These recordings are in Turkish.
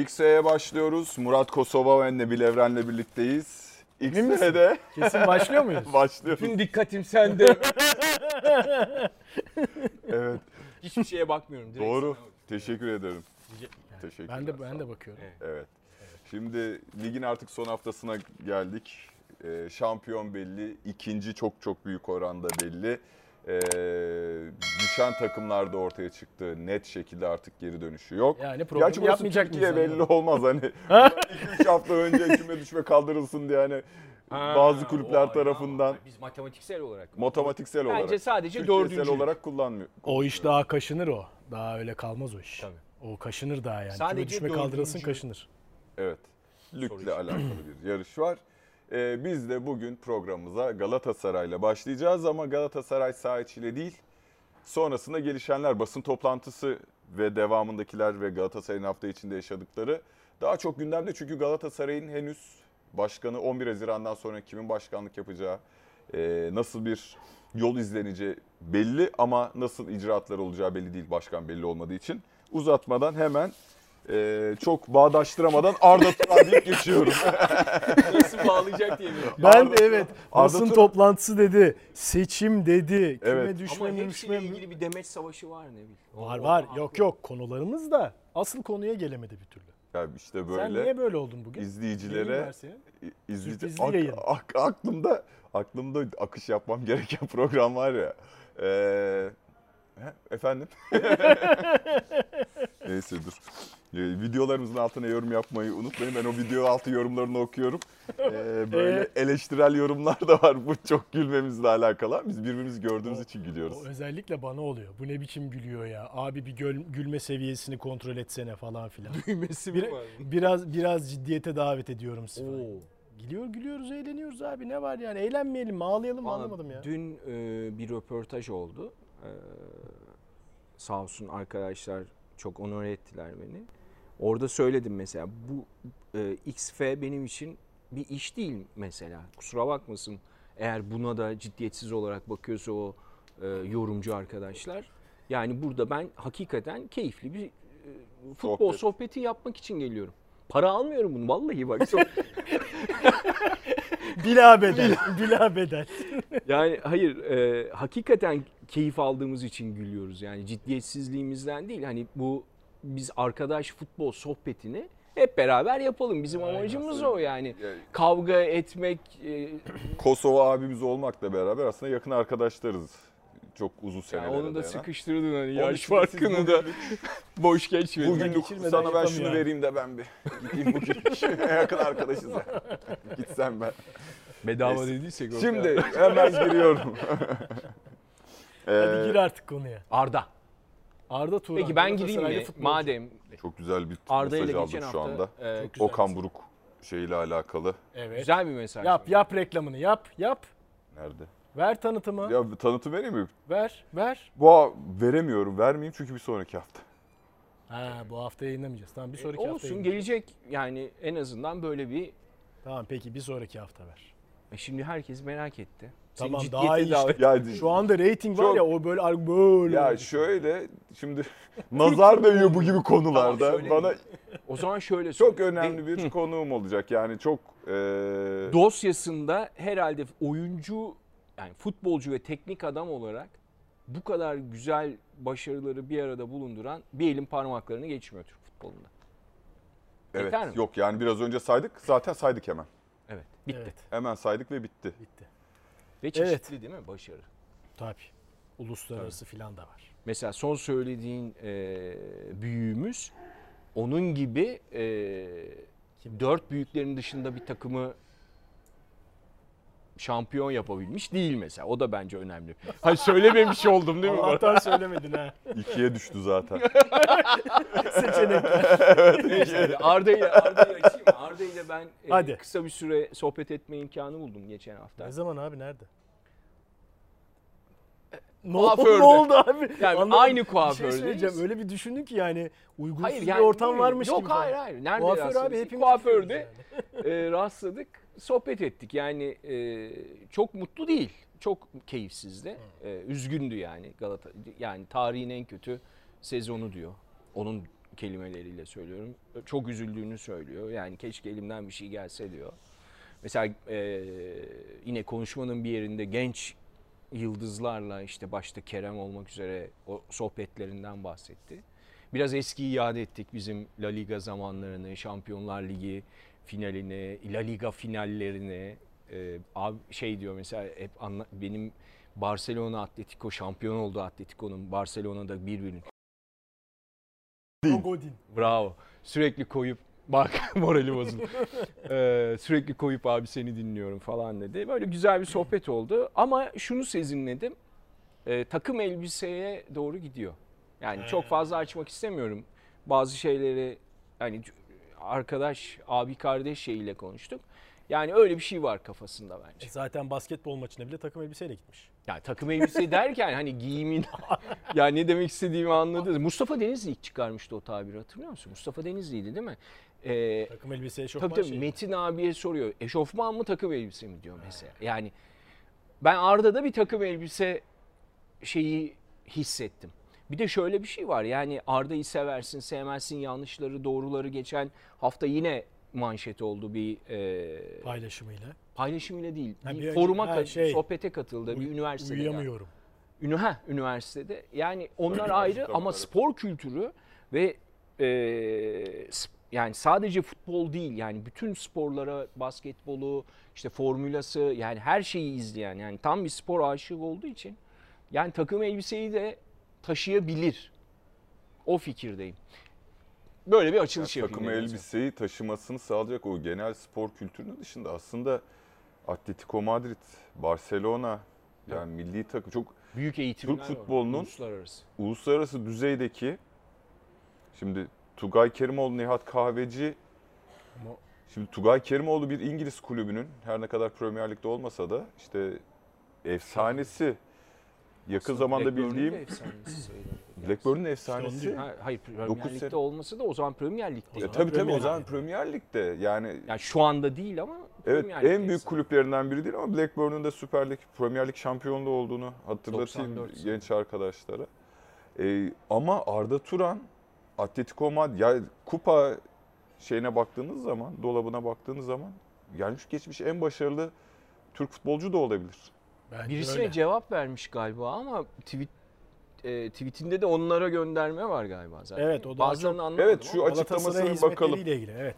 XF'ye başlıyoruz. Murat Kosova ve Nebil Evren'le birlikteyiz. XF'de Kesin başlıyor muyuz? başlıyoruz. Bütün dikkatim sende. Evet, Hiçbir şeye bakmıyorum. Direkt doğru. sana bakıyorum. Teşekkür ederim. Teşekkürler. ben de ben de bakıyorum. Evet. Evet. Şimdi ligin artık son haftasına geldik. Ee, şampiyon belli. ikinci çok çok büyük oranda belli. Ee, düşen takımlar da ortaya çıktı. Net şekilde artık geri dönüşü yok. Yani Gerçi program burası yapmayacak Türkiye belli olmaz hani. 2-3 hafta önce küme düşme kaldırılsın diye hani Ha, bazı kulüpler tarafından ama Biz matematiksel olarak. matematiksel Bence olarak, sadece Türkiye'sel dördüncü. olarak kullanmıyor. O iş daha kaşınır o. Daha öyle kalmaz o iş. Tabii. O kaşınır daha yani. Sadece Küme düşme kaldırılsın kaşınır. Evet. Lükle alakalı bir yarış var. Ee, biz de bugün programımıza Galatasaray'la başlayacağız ama Galatasaray saha değil. Sonrasında gelişenler, basın toplantısı ve devamındakiler ve Galatasaray'ın hafta içinde yaşadıkları daha çok gündemde. Çünkü Galatasaray'ın henüz başkanı 11 Haziran'dan sonra kimin başkanlık yapacağı, e, nasıl bir yol izleneceği belli ama nasıl icraatlar olacağı belli değil başkan belli olmadığı için. Uzatmadan hemen e, çok bağdaştıramadan Arda Turan deyip geçiyorum. Nasıl bağlayacak diye biliyorum. Ben Arda de evet Arda basın Turan- toplantısı dedi. Seçim dedi. Küme Evet. düşme Ama mi hepsiyle düşme mi? ilgili bir demeç savaşı var ne bileyim. Var var. Yok yok konularımız da asıl konuya gelemedi bir türlü. Ya işte Sen böyle niye böyle oldun bugün? Neyin izleyicilere var senin? izleyici Sürprizli Ak- yayın. ak- aklımda aklımda akış yapmam gereken program var ya. Ee, he, efendim? Neyse dur. Ee, videolarımızın altına yorum yapmayı unutmayın. Ben o video altı yorumlarını okuyorum. Ee, böyle eleştirel yorumlar da var. Bu çok gülmemizle alakalı. Biz birbirimizi gördüğümüz için gülüyoruz. O özellikle bana oluyor. Bu ne biçim gülüyor ya? Abi bir göl- gülme seviyesini kontrol etsene falan filan. Büyümesi Bir- mi var? biraz biraz ciddiyete davet ediyorum sizi. Gidiyor gülüyoruz eğleniyoruz abi ne var yani eğlenmeyelim mi ağlayalım mı anlamadım ya. Dün e, bir röportaj oldu. E, sağ olsun arkadaşlar çok onore ettiler beni. Orada söyledim mesela bu e, XF benim için bir iş değil mesela. Kusura bakmasın eğer buna da ciddiyetsiz olarak bakıyorsa o e, yorumcu arkadaşlar. Yani burada ben hakikaten keyifli bir e, futbol Sohbet. sohbeti yapmak için geliyorum. Para almıyorum bunu vallahi bak. Çok, Bila bedel. bila bedel. Yani hayır e, hakikaten keyif aldığımız için gülüyoruz. Yani ciddiyetsizliğimizden değil. Hani bu biz arkadaş futbol sohbetini hep beraber yapalım. Bizim Aynen. amacımız o yani. Yani Kavga etmek e, Kosova abimiz olmakla beraber aslında yakın arkadaşlarız. Çok uzun senelere onu da dayanan. sıkıştırdın hani yaş farkını da boş geçmedin. Bugün sana ben şunu yani. vereyim de ben bir gideyim bugün. yakın arkadaşız ya. Gitsem ben. bedava Neyse. dediysek o Şimdi hemen giriyorum. Hadi Ee, gir artık konuya. Arda. Arda Turan. Peki ben Galatasaraylı mi? futbolcu. Madem Çok güzel bir Arda ile mesaj geçen aldım şu hafta anda. e, Çok güzel. Okan Buruk şeyle alakalı. Evet. güzel bir mesaj. Yap yap reklamını yap yap. Nerede? Ver tanıtımı. Ya bir tanıtım vereyim mi? Ver ver. Bu veremiyorum, vermeyeyim çünkü bir sonraki hafta. Ha bu hafta yayınlamayacağız. Tamam bir sonraki hafta Olsun yayınlayacağız. gelecek yani en azından böyle bir Tamam peki bir sonraki hafta ver. E Şimdi herkes merak etti. Tamam, ciddiyete daha iyi işte. Ya, Şu anda reyting var Çok- ya o böyle böyle. ya şöyle şimdi nazar değiyor bu gibi konularda. Tamam. Bana O zaman şöyle çok söyleyeyim. önemli bir konuğum olacak. Yani çok e, eee, dosyasında herhalde oyuncu yani futbolcu ve teknik adam olarak bu kadar güzel başarıları bir arada bulunduran bir elin parmaklarını geçmiyor Türk futbolunda. evet yok yani biraz önce saydık. Zaten saydık hemen. Evet. Bitti. Evet Hemen saydık ve bitti. bitti. Ve çeşitli değil mi başarı? Tabii. Uluslararası filan da var. Mesela son söylediğin e, büyüğümüz onun gibi e, dört büyüklerin dışında bir takımı şampiyon yapabilmiş değil mesela. O da bence önemli. Hayır söylememiş oldum değil mi? Allah'tan söylemedin ha. İkiye düştü zaten. Seçenekler. Neyse hadi Arda ile? Arda ile ben e, Hadi. kısa bir süre sohbet etme imkanı buldum geçen hafta. Ne zaman abi nerede? Ne, Kuaförde. oldu, ne oldu abi? Yani Anlamadım. aynı Bir şey kuafördeyiz. söyleyeceğim. Öyle bir düşündün ki yani uygunsuz Hayır bir yani ortam değil. varmış Yok gibi. hayır falan. hayır. Nerede Kuaför rastladık? abi hepimiz Kuaförde gidiyoruz e, rastladık, sohbet ettik. Yani e, çok mutlu değil. Çok keyifsizdi. E, üzgündü yani Galata. Yani tarihin en kötü sezonu diyor. Onun kelimeleriyle söylüyorum. Çok üzüldüğünü söylüyor. Yani keşke elimden bir şey gelse diyor. Mesela e, yine konuşmanın bir yerinde genç yıldızlarla işte başta Kerem olmak üzere o sohbetlerinden bahsetti. Biraz eskiyi iade ettik bizim La Liga zamanlarını, Şampiyonlar Ligi finalini, La Liga finallerini. Ee, abi şey diyor mesela hep anla, benim Barcelona Atletico şampiyon oldu Atletico'nun Barcelona'da bir birin. Godin. Bravo. Sürekli koyup bak morali bozuldu. Ee, sürekli koyup abi seni dinliyorum falan dedi. Böyle güzel bir sohbet oldu. Ama şunu sezinledim. Ee, takım elbiseye doğru gidiyor. Yani çok fazla açmak istemiyorum. Bazı şeyleri hani arkadaş, abi kardeş şeyiyle konuştuk. Yani öyle bir şey var kafasında bence. E zaten basketbol maçına bile takım elbiseyle gitmiş. Yani takım elbise derken hani giyimin ya ne demek istediğimi anladınız. Mustafa Denizli ilk çıkarmıştı o tabiri hatırlıyor musun? Mustafa Denizli'ydi değil mi? Ee, Takım elbise eşofman tabii tabii şey. Metin abiye soruyor. Eşofman mı takım elbise mi diyor mesela. Yani ben Arda'da bir takım elbise şeyi hissettim. Bir de şöyle bir şey var. Yani Arda'yı seversin, sevmezsin, yanlışları, doğruları geçen hafta yine manşet oldu bir e, paylaşımıyla. paylaşımıyla değil. Ha, bir bir- foruma, ha, şey, sohbete katıldı bir üniversitede. Uyuyamıyorum. Ünü, heh, üniversitede. Yani onlar ayrı ama evet. spor kültürü ve e, sp- yani sadece futbol değil yani bütün sporlara basketbolu işte formülası yani her şeyi izleyen yani tam bir spor aşığı olduğu için yani takım elbiseyi de taşıyabilir. O fikirdeyim. Böyle bir açılış Yani yapayım. takım elbiseyi taşımasını sağlayacak o genel spor kültürünün dışında aslında Atletico Madrid, Barcelona yani milli takım çok Büyük eğitimler Türk var, futbolunun- uluslararası. uluslararası düzeydeki şimdi Tugay Kerimoğlu, Nihat Kahveci Ama- şimdi Tugay Kerimoğlu bir İngiliz kulübünün her ne kadar Premier Lig'de olmasa da işte efsanesi yakın Aslında zamanda Blackburn'un bildiğim. Blackburn'un efsanesi. diyorum. Ha, hayır Premier Dokuz Lig'de sene- olmasa da o zaman Premier Lig'de. O E, tabii tabii o zaman. Premier Lig'de yani Yani şu anda değil ama Evet Premier en büyük efsane. kulüplerinden biri değil ama Blackburn'un da Süper Lig, Premier Lig şampiyonluğu olduğunu hatırlatayım 94 genç arkadaşlara. Ee, ama Arda Turan, Atletico Madrid, ya kupa şeyine baktığınız zaman, dolabına baktığınız zaman gelmiş geçmiş en başarılı Türk futbolcu da olabilir. Bence Birisine öyle. cevap vermiş galiba ama tweet e, tweetinde de onlara gönderme var galiba zaten. Evet, o daha Bazılarını çok- anlamadım Evet, şu ama- açıklamasına bakalım. ilgili evet.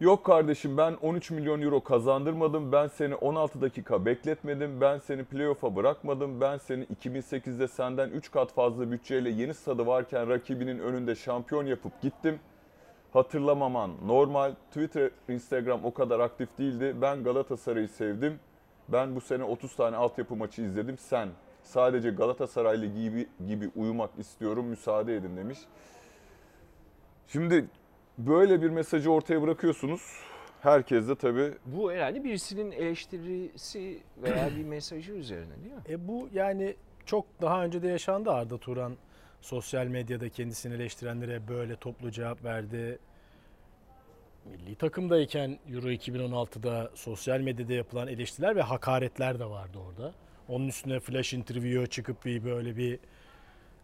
Yok kardeşim ben 13 milyon euro kazandırmadım. Ben seni 16 dakika bekletmedim. Ben seni playoff'a bırakmadım. Ben seni 2008'de senden 3 kat fazla bütçeyle yeni stadı varken rakibinin önünde şampiyon yapıp gittim. Hatırlamaman normal. Twitter, Instagram o kadar aktif değildi. Ben Galatasaray'ı sevdim. Ben bu sene 30 tane altyapı maçı izledim. Sen sadece Galatasaraylı gibi, gibi uyumak istiyorum. Müsaade edin demiş. Şimdi böyle bir mesajı ortaya bırakıyorsunuz. Herkes de tabii Bu herhalde birisinin eleştirisi veya bir mesajı üzerine değil mi? E bu yani çok daha önce de yaşandı Arda Turan sosyal medyada kendisini eleştirenlere böyle toplu cevap verdi. Milli takımdayken Euro 2016'da sosyal medyada yapılan eleştiriler ve hakaretler de vardı orada. Onun üstüne flash interview çıkıp bir böyle bir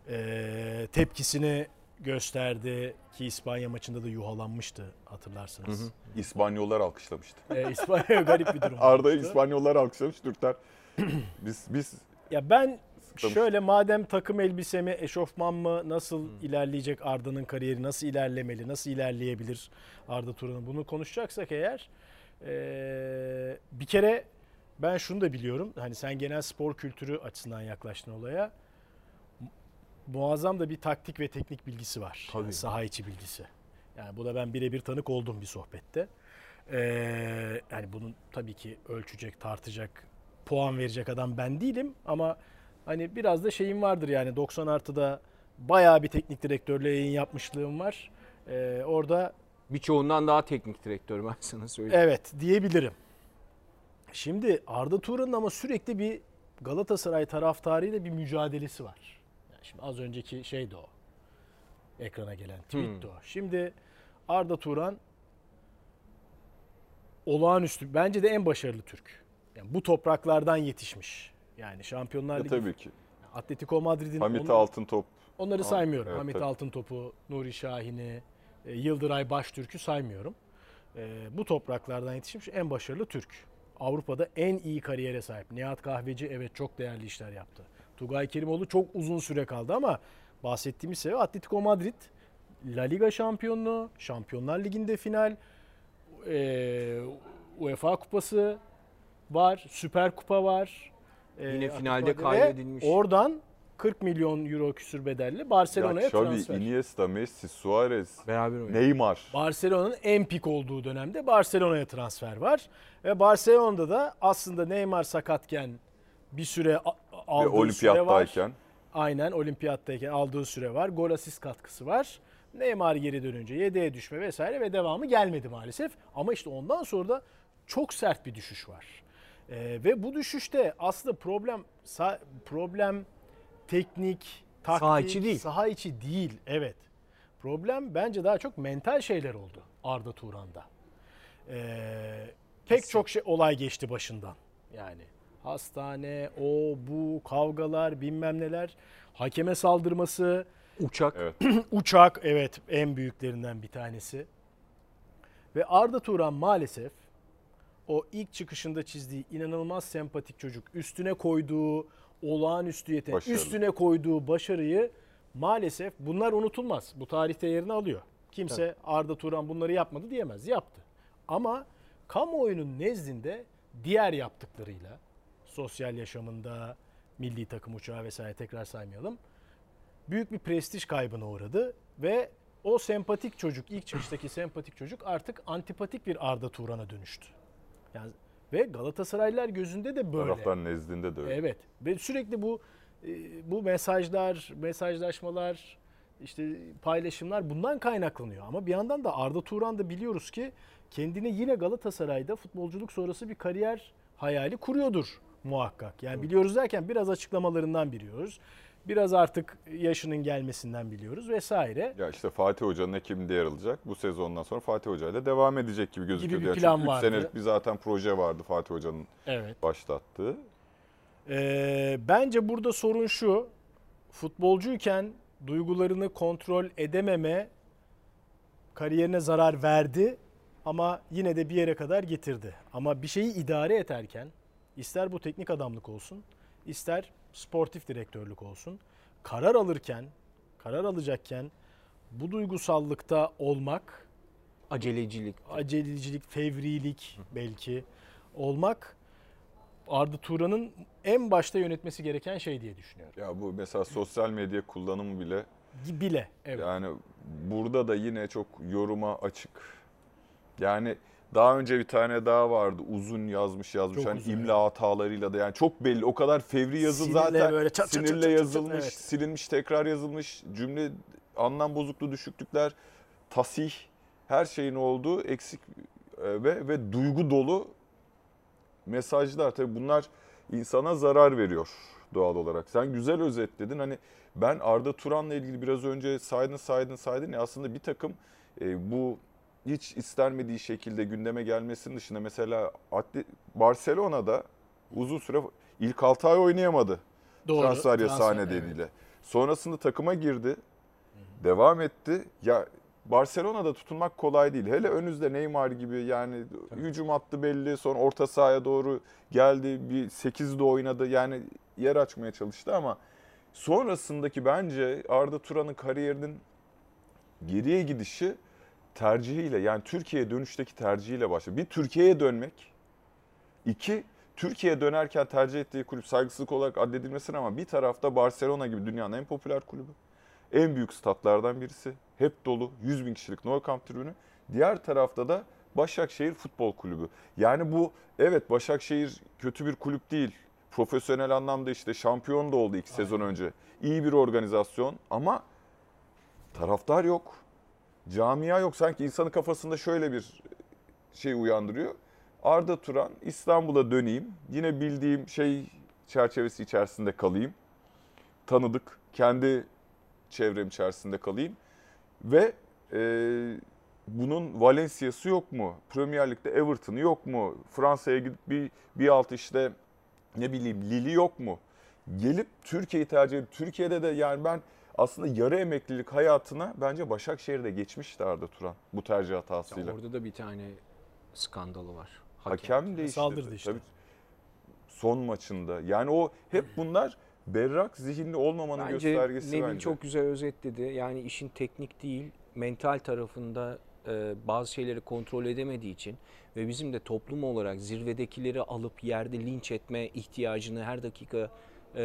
e, tepkisini gösterdi ki İspanya maçında da yuhalanmıştı hatırlarsınız. İspanyollar alkışlamıştı. E, İspanya garip bir durum. Arda'yı. İspanyollar alkışlamış. Türkler biz biz Ya ben Sıkılmış. şöyle madem takım elbise mi, eşofman mı, nasıl ilerleyecek Arda'nın kariyeri, nasıl ilerlemeli, nasıl ilerleyebilir Arda Turan'ın bunu konuşacaksak eğer eee, bir kere ben şunu da biliyorum. Hani sen genel spor kültürü açısından yaklaştın olaya. Mu- Muazzam da bir taktik ve teknik bilgisi var. Tabii. Yani saha içi bilgisi. Yani bu da ben birebir tanık oldum bir sohbette. Eee, yani bunun tabii ki ölçecek, tartacak, puan verecek adam ben değilim ama hani biraz da şeyim vardır yani 90 artıda bayağı bir teknik direktörle yayın yapmışlığım var. Ee, orada Birçoğundan daha teknik direktör ben sana söyleyeyim. evet diyebilirim. Şimdi Arda Turan'ın ama sürekli bir Galatasaray taraftarıyla bir mücadelesi var. Şimdi az önceki şey de o. Ekrana gelen tweet Hmm. de o. Şimdi Arda Turan olağanüstü bence de en başarılı Türk. Yani bu topraklardan yetişmiş. Yani Şampiyonlar e, Ligi tabii ki. Atletico Madrid'in Hamit onu- Altıntop Onları saymıyorum. evet, Hamit tabii. Altıntop'u, Nuri Şahin'i, e, Yıldıray Baştürk'ü saymıyorum. E, bu topraklardan yetişmiş en başarılı Türk. Avrupa'da en iyi kariyere sahip. Nihat Kahveci evet çok değerli işler yaptı. Tugay Kerimoğlu çok uzun süre kaldı ama bahsettiğimiz sebebi Atletico Madrid La Liga şampiyonluğu, Şampiyonlar Ligi'nde final, e, UEFA Kupası var, Süper Kupa var. E, Yine finalde kaybedilmiş. Oradan 40 milyon euro küsür bedelle Barcelona'ya Ya Xavi, transfer. Iniesta, Messi, Suarez, Beraber oynadı. Neymar. Barcelona'nın en pik olduğu dönemde Barcelona'ya transfer var. Ve Barcelona'da da aslında Neymar sakatken bir süre aldığı süre var. olimpiyattayken. Aynen olimpiyattayken aldığı süre var. Gol asist katkısı var. Neymar geri dönünce yedeğe düşme vesaire ve devamı gelmedi maalesef. Ama işte ondan sonra da çok sert bir düşüş var. Ee, ve bu düşüşte aslında problem problem teknik, taktik, Saha içi değil. Saha içi değil, evet. Problem bence daha çok mental şeyler oldu Arda Turan'da. Ee, pek çok şey olay geçti başından. Yani hastane, o, bu, kavgalar, bilmem neler, hakeme saldırması, Uçak. Evet. uçak evet en büyüklerinden bir tanesi. Ve Arda Turan maalesef o ilk çıkışında çizdiği inanılmaz sempatik çocuk, üstüne koyduğu olağanüstü yetenek, Başarılı. üstüne koyduğu başarıyı maalesef bunlar unutulmaz. Bu tarihte yerini alıyor. Kimse Arda Turan bunları yapmadı diyemez. Yaptı. Ama kamuoyunun nezdinde diğer yaptıklarıyla sosyal yaşamında, milli takım uçağı vesaire tekrar saymayalım büyük bir prestij kaybına uğradı ve o sempatik çocuk, ilk çıkıştaki sempatik çocuk artık antipatik bir Arda Turan'a dönüştü. Yani ve Galatasaraylılar gözünde de böyle. Taraftar nezdinde de öyle. Evet. Ve sürekli bu e, bu mesajlar, mesajlaşmalar, işte paylaşımlar bundan kaynaklanıyor. Ama bir yandan da Arda Turan da biliyoruz ki kendine yine Galatasaray'da futbolculuk sonrası bir kariyer hayali kuruyordur muhakkak. Yani biliyoruz derken biraz açıklamalarından biliyoruz. Biraz artık yaşının gelmesinden biliyoruz vesaire. Ya işte Fatih Hoca'nın ekibinde yer alacak. Bu sezondan sonra Fatih Hoca ile devam edecek gibi gözüküyor. bir Yani plan çünkü üç vardı. senelik bir zaten proje vardı Fatih Hoca'nın Evet. başlattığı. Ee, bence burada sorun şu. Futbolcuyken duygularını kontrol edememe kariyerine zarar verdi ama yine de bir yere kadar getirdi. Ama bir şeyi idare ederken ister bu teknik adamlık olsun, ister sportif direktörlük olsun, karar alırken, karar alacakken bu duygusallıkta olmak Acelecilik. acelecilik, fevrilik belki olmak Arda Turan'ın en başta yönetmesi gereken şey diye düşünüyorum. Ya bu mesela sosyal medya kullanımı bile Bile. Evet. yani burada da yine çok yoruma açık. Yani daha önce bir tane daha vardı uzun yazmış yazmış Çok hani uzun, imla hatalarıyla da yani çok belli o kadar fevri yazı Sinirle zaten böyle çat çat çat sinirle çat çat, yazılmış evet. silinmiş tekrar yazılmış cümle anlam bozukluğu düşüklükler tasih her şeyin olduğu eksik e, ve ve duygu dolu mesajlar tabii bunlar insana zarar veriyor doğal olarak. Sen güzel özetledin. Hani ben Arda Turan'la ilgili biraz önce saydın saydın saydın ya aslında bir takım e, bu hiç istenmediği şekilde gündeme gelmesinin dışında mesela Atlet- Barcelona'da uzun süre ilk 6 ay oynayamadı. Doğru. transfer Transfer, yasağı evet. nedeniyle. Sonrasında takıma girdi. Devam etti. Ya Barcelona'da tutunmak kolay değil. Hele önünüzde Neymar gibi yani hücum hattı belli. Sonra orta sahaya doğru geldi. Bir 8'de oynadı. Yani yer açmaya çalıştı ama sonrasındaki bence Arda Turan'ın kariyerinin geriye gidişi tercihiyle yani Türkiye'ye dönüşteki tercihiyle başladı. Bir Türkiye'ye dönmek. İki Türkiye'ye dönerken tercih ettiği kulüp saygısızlık olarak addedilmesin ama bir tarafta Barcelona gibi dünyanın en popüler kulübü. En büyük statlardan birisi. Hep dolu. 100 bin kişilik No Camp tribünü. Diğer tarafta da Başakşehir Futbol Kulübü. Yani bu evet Başakşehir kötü bir kulüp değil. Profesyonel anlamda işte şampiyon da oldu iki sezon önce. İyi bir organizasyon ama taraftar yok. Camia yok. Sanki insanın kafasında şöyle bir şey uyandırıyor. Arda Turan İstanbul'a döneyim. Yine bildiğim şey çerçevesi içerisinde kalayım. Tanıdık. Kendi çevrem içerisinde kalayım. Ve e, bunun Valencia'sı yok mu? Premier Lig'de Everton'ı yok mu? Fransa'ya gidip bir, bir alt işte ne bileyim Lille yok mu? Gelip Türkiye'yi tercih edip Türkiye'de de yani ben aslında yarı emeklilik hayatına bence Başakşehir'de geçmişti Arda Turan bu tercih Ya hatasıyla. orada da bir tane skandalı var. Hakem değişti. Saldırdı işte. Tabii. Son maçında. Yani o hep bunlar berrak zihinli olmamanın Bence göstergesi Nebil bence. çok güzel özetledi. Yani işin teknik değil, mental tarafında e, bazı şeyleri kontrol edemediği için ve bizim de toplum olarak zirvedekileri alıp yerde linç etme ihtiyacını her dakika e,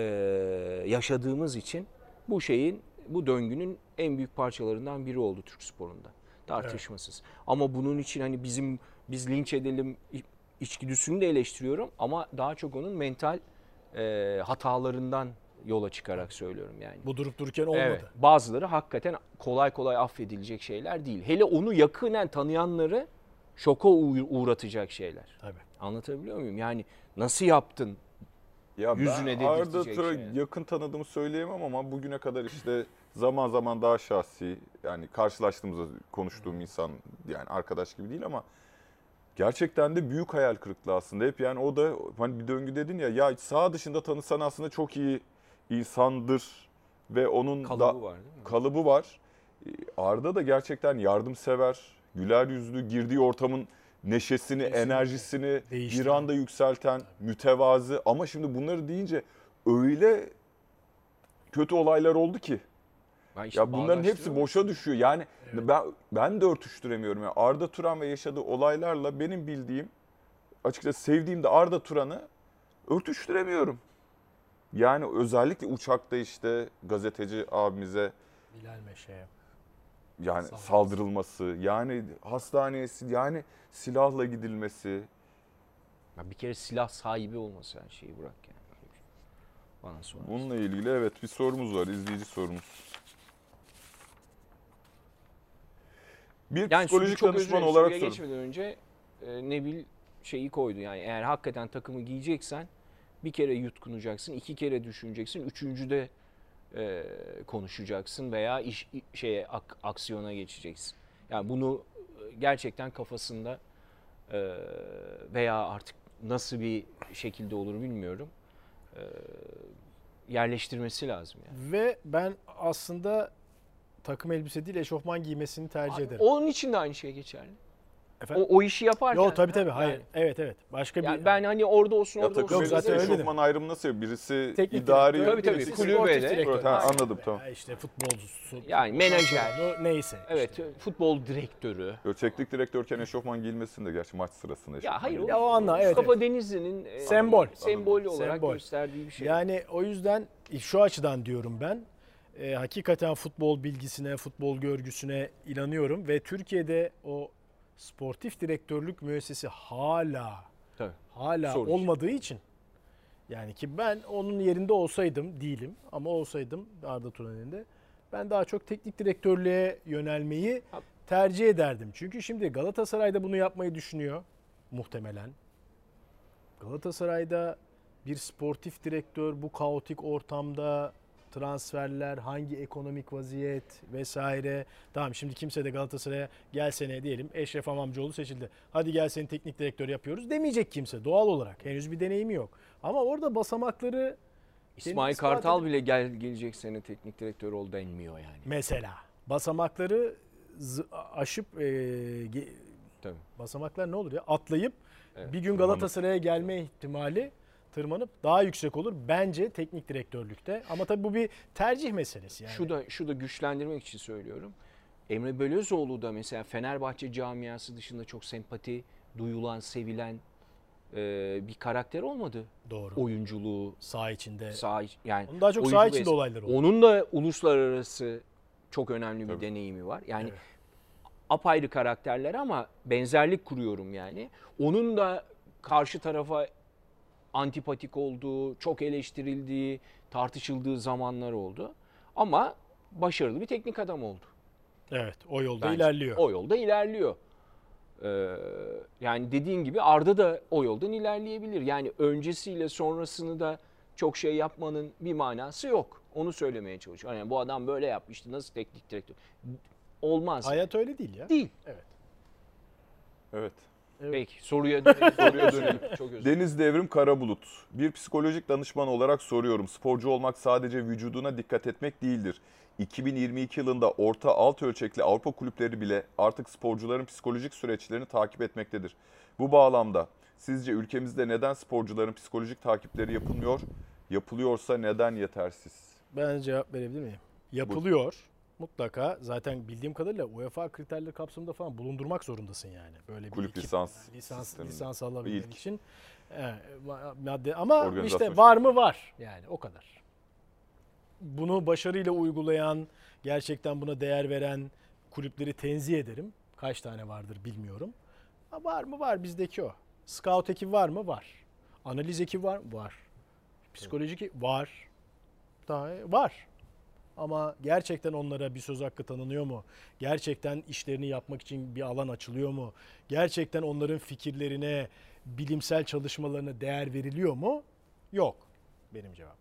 yaşadığımız için bu şeyin, bu döngünün en büyük parçalarından biri oldu Türk sporunda. Tartışmasız. Ama bunun için hani bizim biz linç edelim içgüdüsünü de eleştiriyorum ama daha çok onun mental e, hatalarından yola çıkarak söylüyorum yani. Bu durup dururken olmadı. Evet, bazıları hakikaten kolay kolay affedilecek şeyler değil. Hele onu yakinen tanıyanları şoka uğ- uğratacak şeyler. Tabii. Anlatabiliyor muyum? Yani nasıl yaptın? Ya yüzüne ben Arda Turan'ı şey. yakın tanıdığımı söyleyemem ama bugüne kadar işte zaman zaman daha şahsi yani karşılaştığımızda konuştuğum insan yani arkadaş gibi değil ama gerçekten de büyük hayal kırıklığı aslında. Hep yani o da hani bir döngü dedin ya ya sağ dışında tanısan aslında çok iyi insandır ve onun Kalıbı da var değil mi? kalıbı var. Arda da gerçekten yardımsever, güler yüzlü, girdiği ortamın neşesini, Kesinlikle. enerjisini Değiştiren. bir anda yükselten, mütevazı. Ama şimdi bunları deyince öyle kötü olaylar oldu ki. Ben işte Ya bunların hepsi boşa düşüyor. Yani Evet. ben ben de örtüştüremiyorum. Yani Arda Turan ve yaşadığı olaylarla benim bildiğim, açıkçası sevdiğim de Arda Turan'ı örtüştüremiyorum. Yani özellikle uçakta işte gazeteci abimize Bilal Meşe'ye. Yani Saldırısı. saldırılması, yani hastaneye yani silahla gidilmesi. Ya bir kere silah sahibi olması her şeyi bırak yani. Bana sonra. Bununla ilgili evet bir sorumuz var, izleyici sorumuz. Bir Yani psikolojik danışman olarak sorun. geçmeden önce e, Nebil şeyi koydu yani eğer hakikaten takımı giyeceksen bir kere yutkunacaksın, iki kere düşüneceksin, üçüncüde e, konuşacaksın veya iş şeye ak- aksiyona geçeceksin. Yani bunu e, gerçekten kafasında e, veya artık nasıl bir şekilde olur bilmiyorum. e, yerleştirmesi lazım yani. Ve ben aslında takım elbise değil eşofman giymesini tercih ederim. Onun için de aynı şey geçerli. Efendim? O, o işi yaparken. Yok tabii tabii Yani- hayır. Evet evet. Başka Yani bir ben hani orada olsun Ya orada takım olsun. Yok, zaten öyle de. eşofman ayrımı nasıl? Birisi teknik idari, Tabii, tabii, birisi kulübe sportif de. direktör. Ha, anladım, tamam. Ya işte futbolcusu. Yani menajer. Neyse. Evet işte. futbol direktörü. Böyle teknik direktörken eşofman giyilmesin de gerçi maç sırasında. Ya hayır. Ya o anla, evet, Mustafa evet. Denizli'nin e, Sembol. sembolü olarak Sembol. gösterdiği bir şey. Yani o yüzden şu açıdan diyorum ben. e, hakikaten futbol bilgisine, futbol görgüsüne inanıyorum ve Türkiye'de o sportif direktörlük müessesi hala Tabii. hala Soru olmadığı için yani ki ben onun yerinde olsaydım değilim ama olsaydım Arda Turan'ın ben daha çok teknik direktörlüğe yönelmeyi tercih ederdim. Çünkü şimdi Galatasaray'da bunu yapmayı düşünüyor muhtemelen. Galatasaray'da bir sportif direktör bu kaotik ortamda transferler, hangi ekonomik vaziyet vesaire. Tamam şimdi kimse de Galatasaray'a gel seneye diyelim Eşref Amamcıoğlu seçildi. Hadi gel seni teknik direktör yapıyoruz demeyecek kimse doğal olarak. Henüz bir deneyimi yok. Ama orada basamakları İsmail Kartal bile gel gelecek sene teknik direktör ol denmiyor yani. mesela basamakları aşıp e, Tabii. basamaklar ne olur ya atlayıp Evet, bir gün Galatasaray'a gelme ihtimali tırmanıp daha yüksek olur bence teknik direktörlükte. Ama tabii bu bir tercih meselesi yani. Şu da şu da güçlendirmek için söylüyorum. Emre Belözoğlu da mesela Fenerbahçe camiası dışında çok sempati duyulan, sevilen e, bir karakter olmadı. Doğru. Oyunculuğu, Sağ içinde. sağ yani Onun daha çok sağ içinde olaylar oldu. Onun da uluslararası çok önemli bir Tabii. deneyimi var. Yani Evet. apayrı karakterler ama benzerlik kuruyorum yani. Onun da karşı tarafa antipatik olduğu, çok eleştirildiği, tartışıldığı zamanlar oldu. Ama başarılı bir teknik adam oldu. Evet o yolda Bence. ilerliyor. O yolda ilerliyor. Ee, yani dediğin gibi Arda da o yoldan ilerleyebilir. Yani öncesiyle sonrasını da çok şey yapmanın bir manası yok. Onu söylemeye çalışıyorum. Yani bu adam böyle yapmıştı. Nasıl teknik direktör? Olmaz. Hayat öyle değil ya. Değil. Evet. Peki soruya dönelim. Soruya dönelim. Çok özür dilerim. Deniz Devrim Karabulut. Bir psikolojik danışman olarak soruyorum. Sporcu olmak sadece vücuduna dikkat etmek değildir. 2022 yılında orta alt ölçekli Avrupa kulüpleri bile artık sporcuların psikolojik süreçlerini takip etmektedir. Bu bağlamda sizce ülkemizde neden sporcuların psikolojik takipleri yapılmıyor? Yapılıyorsa neden yetersiz? Ben cevap verebilir miyim? Yapılıyor. Mutlaka zaten bildiğim kadarıyla UEFA kriterleri kapsamında falan bulundurmak zorundasın yani. Böyle bir Kulüp ekip- lisans lisans sisteminde. lisans alabilmek İlk. için. Ma- madde ama işte var mı var yani o kadar. Bunu başarıyla uygulayan, gerçekten buna değer veren kulüpleri tenzih ederim. Kaç tane vardır bilmiyorum. Ha, var mı var bizdeki o. Scout ekibi var mı? Var. Analiz ekibi var mı? Var. Psikolojik e- var. Daha var. Ama gerçekten onlara bir söz hakkı tanınıyor mu? Gerçekten işlerini yapmak için bir alan açılıyor mu? Gerçekten onların fikirlerine, bilimsel çalışmalarına değer veriliyor mu? Yok. Benim cevabım.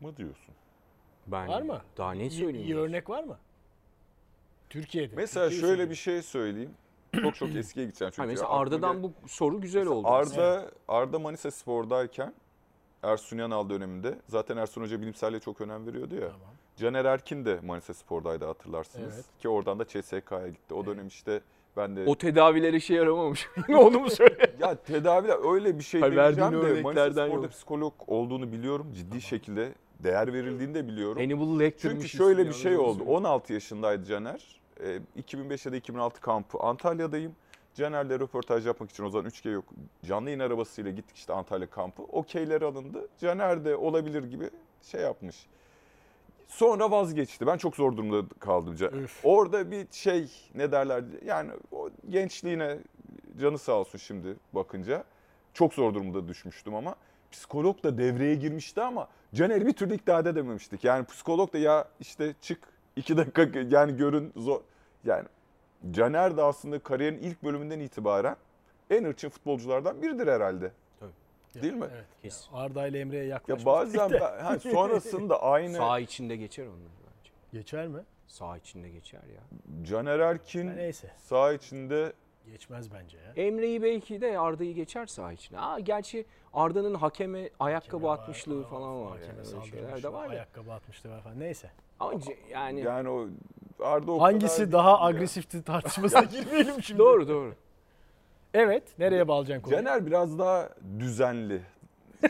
Mı diyorsun? Ben Var mı? Daha ne söyleyeyim? iyi örnek var mı? Türkiye'de. Mesela Türkiye'yi şöyle söyleyeyim. bir şey söyleyeyim. Çok çok eskiye gideceğim çünkü. Ha, mesela Arda'dan bu soru güzel oldu. Arda, Arda Manisa Spor'dayken Ersun Yanal döneminde zaten Ersun Hoca bilimselliğe çok önem veriyordu ya. Tamam. Caner Erkin de Manisa Spor'daydı hatırlarsınız. Evet. Ki oradan da CSK'ya gitti. O dönem işte ben de... O tedaviler işe yaramamış. Onu mu söyle? ya tedavi öyle bir şey Hayır, demeyeceğim de Manisa Spor'da yok. psikolog olduğunu biliyorum. Ciddi şekilde değer verildiğini de biliyorum. Hannibal Çünkü şöyle bir şey oldu. söyleyeyim. 16 yaşındaydı Caner. Ee, 2005 ya da 2006 kampı Antalya'dayım. Caner'le röportaj yapmak için o zaman 3G yok. Canlı yayın arabasıyla gittik işte Antalya kampı. Okeyler alındı. Caner de olabilir gibi şey yapmış. Sonra vazgeçti. Ben çok zor durumda kaldım. Üf. Orada bir şey ne derler yani o gençliğine canı sağ olsun şimdi bakınca. Çok zor durumda düşmüştüm ama psikolog da devreye girmişti ama Caner'i bir türlü ikna edememiştik. Yani psikolog da ya işte çık iki dakika yani görün zor. Yani Caner de aslında kariyerin ilk bölümünden itibaren en ırçın futbolculardan biridir herhalde. Değil mi? Evet. Kesin. Arda ile Emre'ye Ya yaklaşmış. bazen ben, ha, sonrasında aynı Sağ içinde geçer onlar bence. Geçer mi? Sağ içinde geçer ya. Caner Erkin neyse. sağ içinde Geçmez bence ya. Emre'yi belki de Arda'yı geçer sağ içine. Aa, gerçi Arda'nın hakeme ayakkabı Hakeme atmışlığı var, falan var. hakeme Yani. Şeyler de var ya. Ayakkabı atmıştı var falan. Neyse. Ama yani, yani o Arda o Hangisi kadar daha agresifti tartışmasına girmeyelim şimdi. doğru doğru. Evet. Nereye bağlayacaksın konuyu? Caner biraz daha düzenli.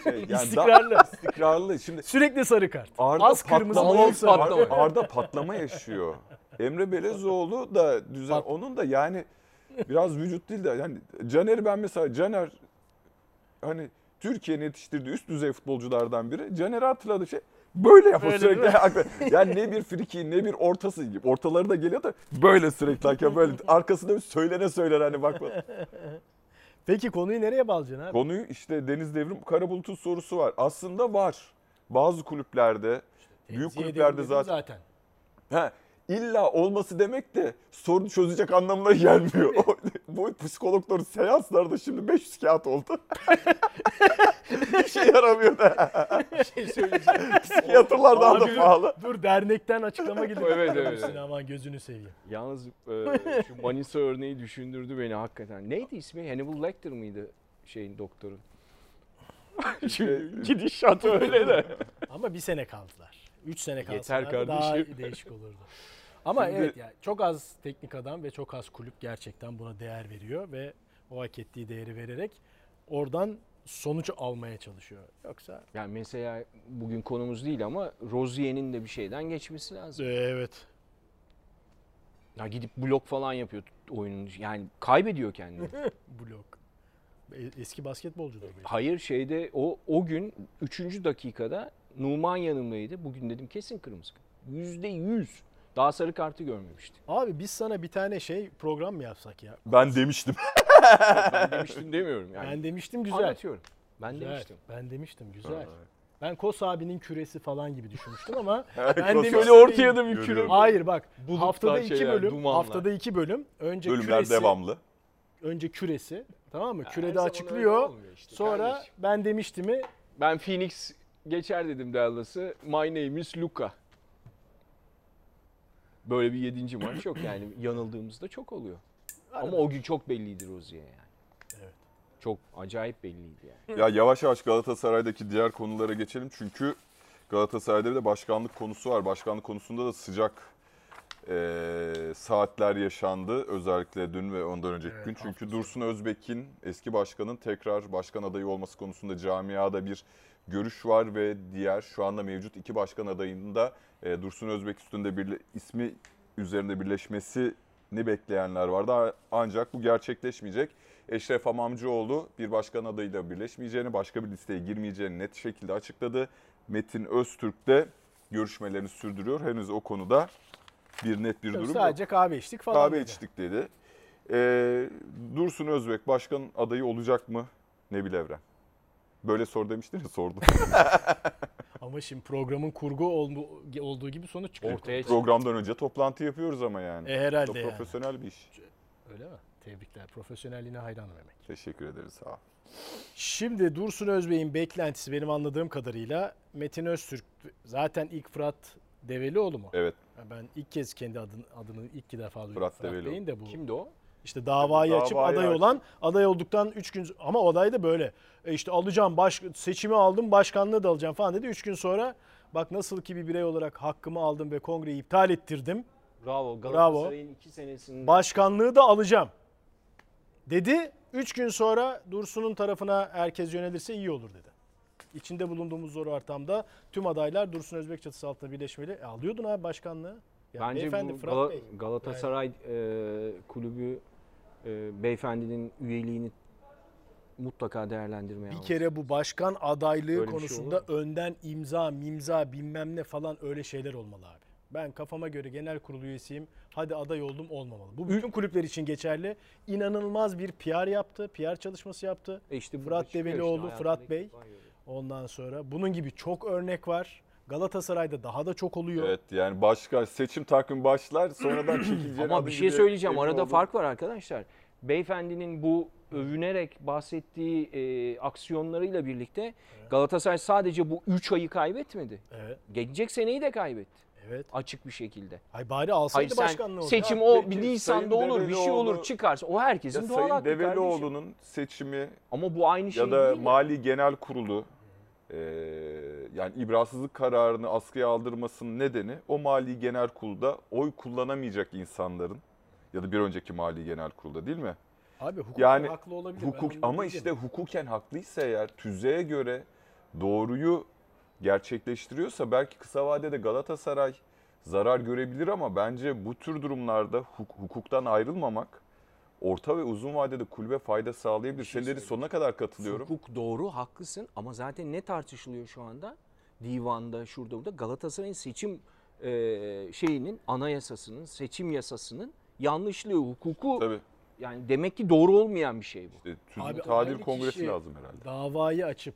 Şey, yani daha İstikrarlı. istikrarlı. Şimdi Sürekli sarı kart. Arda Az kırmızı patlama, bol sarı. patlama. Arda, Arda patlama yaşıyor. Emre Belezoğlu da düzen Pat- onun da yani biraz vücut değil de yani Caner'i ben mesela Caner hani Türkiye'nin yetiştirdiği üst düzey futbolculardan biri. Caner'i hatırladı şey böyle yapıyor Böyle sürekli. yani ne bir friki ne bir ortası gibi. Ortaları da geliyor da böyle sürekli hakem böyle arkasında bir söylene söyler hani bak. bak. Peki konuyu nereye bağlayacaksın abi? Konuyu işte Deniz Devrim Karabulut'un sorusu var. Aslında var. Bazı kulüplerde, büyük Tenzih kulüplerde zaten. zaten. Ha, illa olması demek de sorunu çözecek anlamına gelmiyor. Bu psikologların seanslarda şimdi 500 kağıt oldu. Bir şey yaramıyor da. Bir şey söyleyeceğim. Psikiyatrlar daha da pahalı. Dur dernekten açıklama geliyor. Evet, evet. Aman gözünü seveyim. Yalnız e, şu Manisa örneği düşündürdü beni hakikaten. Neydi ismi? Hannibal Lecter mıydı şeyin doktorun? Şimdi gidişat öyle de. Ama bir sene kaldılar. Üç sene Yeter kalsalardı daha kardeşim. değişik olurdu. Ama Şimdi- evet yani çok az teknik adam ve çok az kulüp gerçekten buna değer veriyor ve o hak ettiği değeri vererek oradan sonuç almaya çalışıyor. Yoksa Yani mesela bugün konumuz değil ama Rozier'in de bir şeyden geçmesi lazım. evet. Ya gidip blok falan yapıyor oyunun. Yani kaybediyor kendini. Blok. E- Eski basketbolcudur belki. Hayır şeyde o o gün 3. dakikada Numan yanımdaydı. Bugün dedim kesin kırmızı. Yüzde yüz. Daha sarı kartı görmemişti. Abi biz sana bir tane şey program mı yapsak ya? Ben demiştim. Ben demiştim demiyorum yani. Ben demiştim güzel. Anlatıyorum. Ben Güzel. demiştim. Ben demiştim güzel. Ben Kos abinin küresi falan gibi düşünmüştüm ama ben demiştim Şöyle ortaya da bir küre. Görüyorum. Hayır bak Bulutlar, haftada iki şeyler, bölüm dumanlar. haftada iki bölüm önce Bölümler küresi devamlı. önce küresi tamam mı Her kürede açıklıyor işte sonra kardeşim. ben demişti mi Ben Phoenix geçer dedim Dallas'ı. My name is Luka. Böyle bir yedinci maç yok yani yanıldığımızda çok oluyor. Ama o gün çok belliydi Rozier yani. Evet. Çok acayip belliydi yani. Ya yavaş yavaş Galatasaray'daki diğer konulara geçelim çünkü Galatasaray'da bir de başkanlık konusu var. Başkanlık konusunda da sıcak e, saatler yaşandı. Özellikle dün ve ondan önceki Evet, gün. Çünkü. Dursun Özbek'in eski başkanın tekrar başkan adayı olması konusunda camiada bir görüş var ve diğer şu anda mevcut iki başkan adayında e, Dursun Özbek üstünde bir ismi üzerinde birleşmesini bekleyenler vardı. Ancak bu gerçekleşmeyecek. Eşref Amamcıoğlu bir başkan adayıyla birleşmeyeceğini, başka bir listeye girmeyeceğini net şekilde açıkladı. Metin Öztürk de görüşmelerini sürdürüyor. Henüz o konuda bir net bir durum sadece yok. kahve içtik falan. Kahve dedi. içtik dedi. Ee, Dursun Özbek başkan adayı olacak mı? Nebil Evren. Böyle sor demiştin ya sordum. Ama şimdi programın kurgu oldu- olduğu gibi sonuç çıkıyor. Ortaya. Programdan önce toplantı yapıyoruz ama yani. E herhalde yani. profesyonel bir iş. Öyle mi? Tebrikler. Profesyonelliğine hayranım Mehmet. Teşekkür ederiz sağ ol. Şimdi Dursun Özbey'in beklentisi benim anladığım kadarıyla Metin Öztürk zaten ilk Fırat Develioğlu mu? Evet Ben ilk kez kendi adını, adını ilk defa duydum. Fırat Fırat, Develioğlu. Bey'in de bu. Kimdi o? İşte davayı açıp Davayı aday açıp- olan aday olduktan 3 gün ama o aday da böyle. E işte alacağım baş, seçimi aldım başkanlığı da alacağım falan dedi. 3 gün sonra bak nasıl ki bir birey olarak hakkımı aldım ve kongreyi iptal ettirdim. Bravo. Galatasaray'ın iki senesinde. Başkanlığı da alacağım. Dedi. 3 gün sonra Dursun'un tarafına herkes yönelirse iyi olur dedi. İçinde bulunduğumuz zor ortamda tüm adaylar Dursun Özbek çatısı altında birleşmeli. E, alıyordun abi başkanlığı. Ya Bence beyefendi bu Fırat Gala- Bey. Galatasaray e, kulübü e, beyefendinin üyeliğini mutlaka değerlendirmeye Bir kere bu başkan adaylığı Böyle bir şey konusunda olur önden imza, mimza bilmem ne falan öyle şeyler olmalı abi. Ben kafama göre genel kurulu üyesiyim. Hadi aday oldum olmamalı. Bu bütün kulüpler için geçerli. İnanılmaz bir PR yaptı. PR çalışması yaptı. E işte burada Fırat çıkıyor Develioğlu, işte, Fırat Bey. Ondan sonra bunun gibi çok örnek var. Galatasaray'da daha da çok oluyor. Evet yani başka seçim takvimi başlar sonradan çekileceğini Ama bir şey söyleyeceğim. Arada oldum. fark var arkadaşlar. Beyefendinin bu övünerek bahsettiği e, aksiyonlarıyla birlikte Galatasaray sadece bu 3 ayı kaybetmedi. Evet. Gelecek seneyi de kaybetti. Evet. Açık bir şekilde. Ay bari alsaydı Hayır başkanlığı olacak. seçim Ya o peki, bir Nisan'da Sayın olur, bir şey olur, çıkarsa o herkesin doğal Sayın hakkı kardeşim. Develioğlu'nun seçimi Ama bu aynı şey ya da değil. Mali Genel Kurulu e, yani ibrasızlık kararını askıya aldırmasının nedeni o Mali Genel Kurul'da oy kullanamayacak insanların ya da bir önceki Mali Genel Kurul'da değil mi? Abi hukuken Yani haklı olabilir. Hukuk ama işte hukuken haklıysa eğer tüzüğe göre doğruyu gerçekleştiriyorsa belki kısa vadede Galatasaray zarar görebilir ama bence bu tür durumlarda huk- hukuktan ayrılmamak orta ve uzun vadede kulübe fayda sağlayabilir. şey dediğin sonuna kadar katılıyorum. Hukuk doğru haklısın ama zaten ne tartışılıyor şu anda? Divanda şurada burada Galatasaray'ın seçim e, şeyinin anayasasının seçim yasasının yanlışlığı hukuku Tabii. yani demek ki doğru olmayan bir şey bu. İşte tüzüğün Abi tadil kongresi lazım herhalde. davayı açıp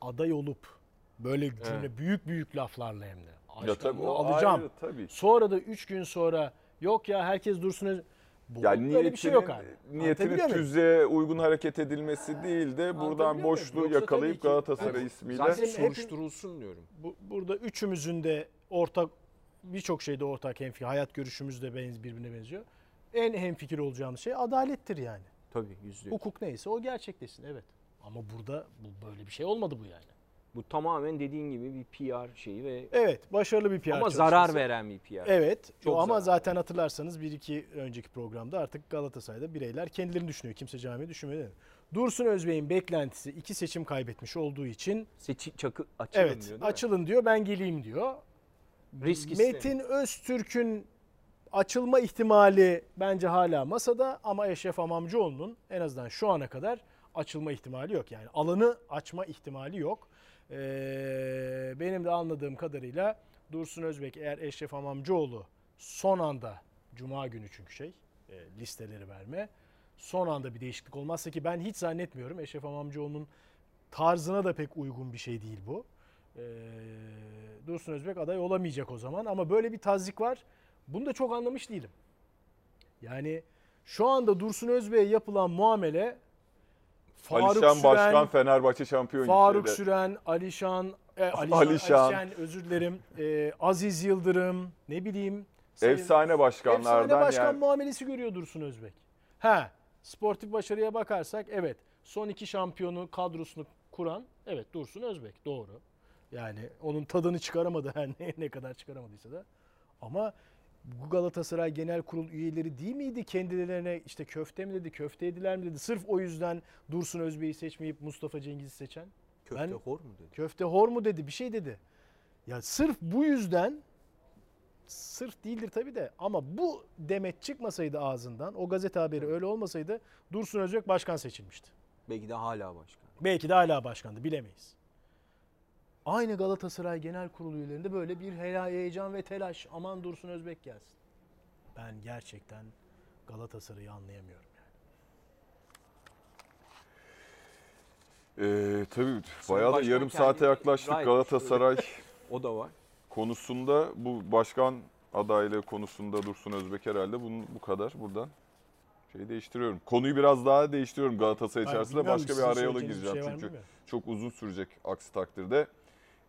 aday olup böyle cümle Evet. büyük büyük laflarla hem de. Ya tabii o alacağım. ayrı tabii. Sonra da 3 gün sonra yok ya herkes dursun. Bu, Yani böyle bir şey yok abi. niyetinin, niyetinin tüzüğe uygun hareket edilmesi değil de buradan boşluğu Yoksa yakalayıp ki- Galatasaray Evet. ismiyle Zaten soruşturulsun diyorum. Bu, burada üçümüzün de ortak birçok şeyde ortak hemfikir. Hayat görüşümüz de benz, birbirine benziyor. En hemfikir olacağımız şey adalettir yani. Tabii yüzde. yüz. Hukuk neyse o gerçekleşsin evet. Ama burada bu böyle bir şey olmadı bu yani. Bu tamamen dediğin gibi bir PR şeyi ve Evet başarılı bir PR ama çalışması. zarar veren bir PR. Evet Çok ama zarar zaten hatırlarsanız bir iki önceki programda artık Galatasaray'da bireyler kendilerini düşünüyor. Kimse camiyi düşünmedi. Dursun Özbey'in beklentisi iki seçim kaybetmiş olduğu için Seçi, çakı açılın evet diyor açılın diyor ben geleyim diyor. Risk Metin istemiyor. Öztürk'ün açılma ihtimali bence hala masada ama Eşref Amamcıoğlu'nun en azından şu ana kadar açılma ihtimali yok. Yani alanı açma ihtimali yok. Ee, benim de anladığım kadarıyla Dursun Özbek eğer Eşref Amamcıoğlu son anda Cuma günü çünkü şey e, listeleri verme son anda bir değişiklik olmazsa ki ben hiç zannetmiyorum Eşref Amamcıoğlu'nun tarzına da pek uygun bir şey değil bu. Ee, Dursun Özbek aday olamayacak o zaman ama böyle bir tazik var. Bunu da çok anlamış değilim. Yani şu anda Dursun Özbek'e yapılan muamele Faruk Alişan Süren, Başkan Fenerbahçe şampiyon Faruk şeyde. Süren, Alişan, e, Alişan, Alişan. Alişan, özür dilerim, e, Aziz Yıldırım, ne bileyim. sayın- Efsane başkanlardan Efsane başkan yani muamelesi görüyor Dursun Özbek. Ha, sportif başarıya bakarsak evet son iki şampiyonu kadrosunu kuran evet Dursun Özbek doğru. Yani onun tadını çıkaramadı her ne, ne kadar çıkaramadıysa da. Ama Galatasaray Genel Kurul üyeleri değil miydi? Kendilerine işte köfte mi dedi, köfte yediler mi dedi. Sırf o yüzden Dursun Özbey'i seçmeyip Mustafa Cengiz'i seçen. Köfte Ben- hor mu dedi? Köfte hor mu dedi, bir şey dedi. Ya sırf bu yüzden sırf değildir tabii de ama bu demet çıkmasaydı ağzından, o gazete haberi öyle olmasaydı Dursun Özbek başkan seçilmişti. Belki de hala başkan. Belki de hala başkandı bilemeyiz. Aynı Galatasaray Genel Kurulu üyelerinde böyle bir heyecan ve telaş. Aman Dursun Özbek gelsin. Ben gerçekten Galatasaray'ı anlayamıyorum. Yani. Ee, tabii bayağı da Başkan yarım saate yaklaştık Galatasaray O da var. konusunda. Bu başkan adaylığı konusunda Dursun Özbek herhalde bunun bu kadar buradan şey değiştiriyorum. Konuyu biraz daha değiştiriyorum Galatasaray içerisinde. Başka bir sizin araya yola söyleyeceğiniz bir gireceğim şey çünkü çok uzun sürecek aksi takdirde.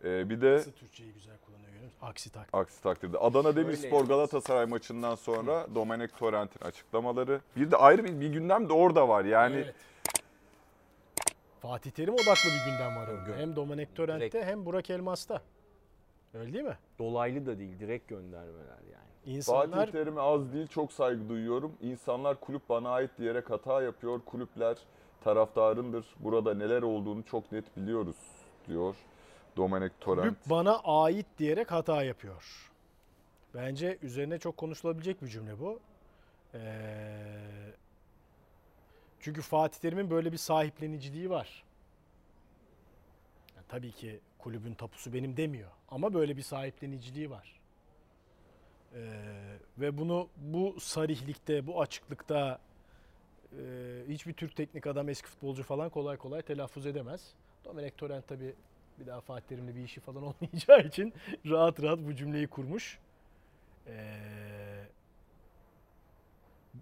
Ee, bir de Nasıl Türkçeyi güzel kullanıyor görüyor musun? Aksi takdir. aksi takdirde. Adana Demirspor. Galatasaray maçından sonra Domenek Torrent'in açıklamaları. Bir de ayrı bir, bir gündem de orada var. Yani Evet. Fatih Terim odaklı bir gündem var orada. Hem Domenek Torrent'te Direkt. hem Burak Elmas'ta. Öyle değil mi? Dolaylı da değil, direkt göndermeler yani. İnsanlar Fatih Terim'e az değil çok saygı duyuyorum. İnsanlar kulüp bana ait diyerek hata yapıyor. Kulüpler taraftarındır. Burada neler olduğunu çok net biliyoruz diyor Domenek Torrent. bana ait diyerek hata yapıyor. Bence üzerine çok konuşulabilecek bir cümle bu. Ee, çünkü Fatih Terim'in böyle bir sahipleniciliği var. Ya tabii ki kulübün tapusu benim demiyor ama böyle bir sahipleniciliği var. Ee, ve bunu bu sarihlikte, bu açıklıkta e, hiçbir Türk teknik adam, eski futbolcu falan kolay kolay telaffuz edemez. Domenek Torrent tabii bir daha Fatih Terim'le bir işi falan olmayacağı için rahat rahat bu cümleyi kurmuş. Ee,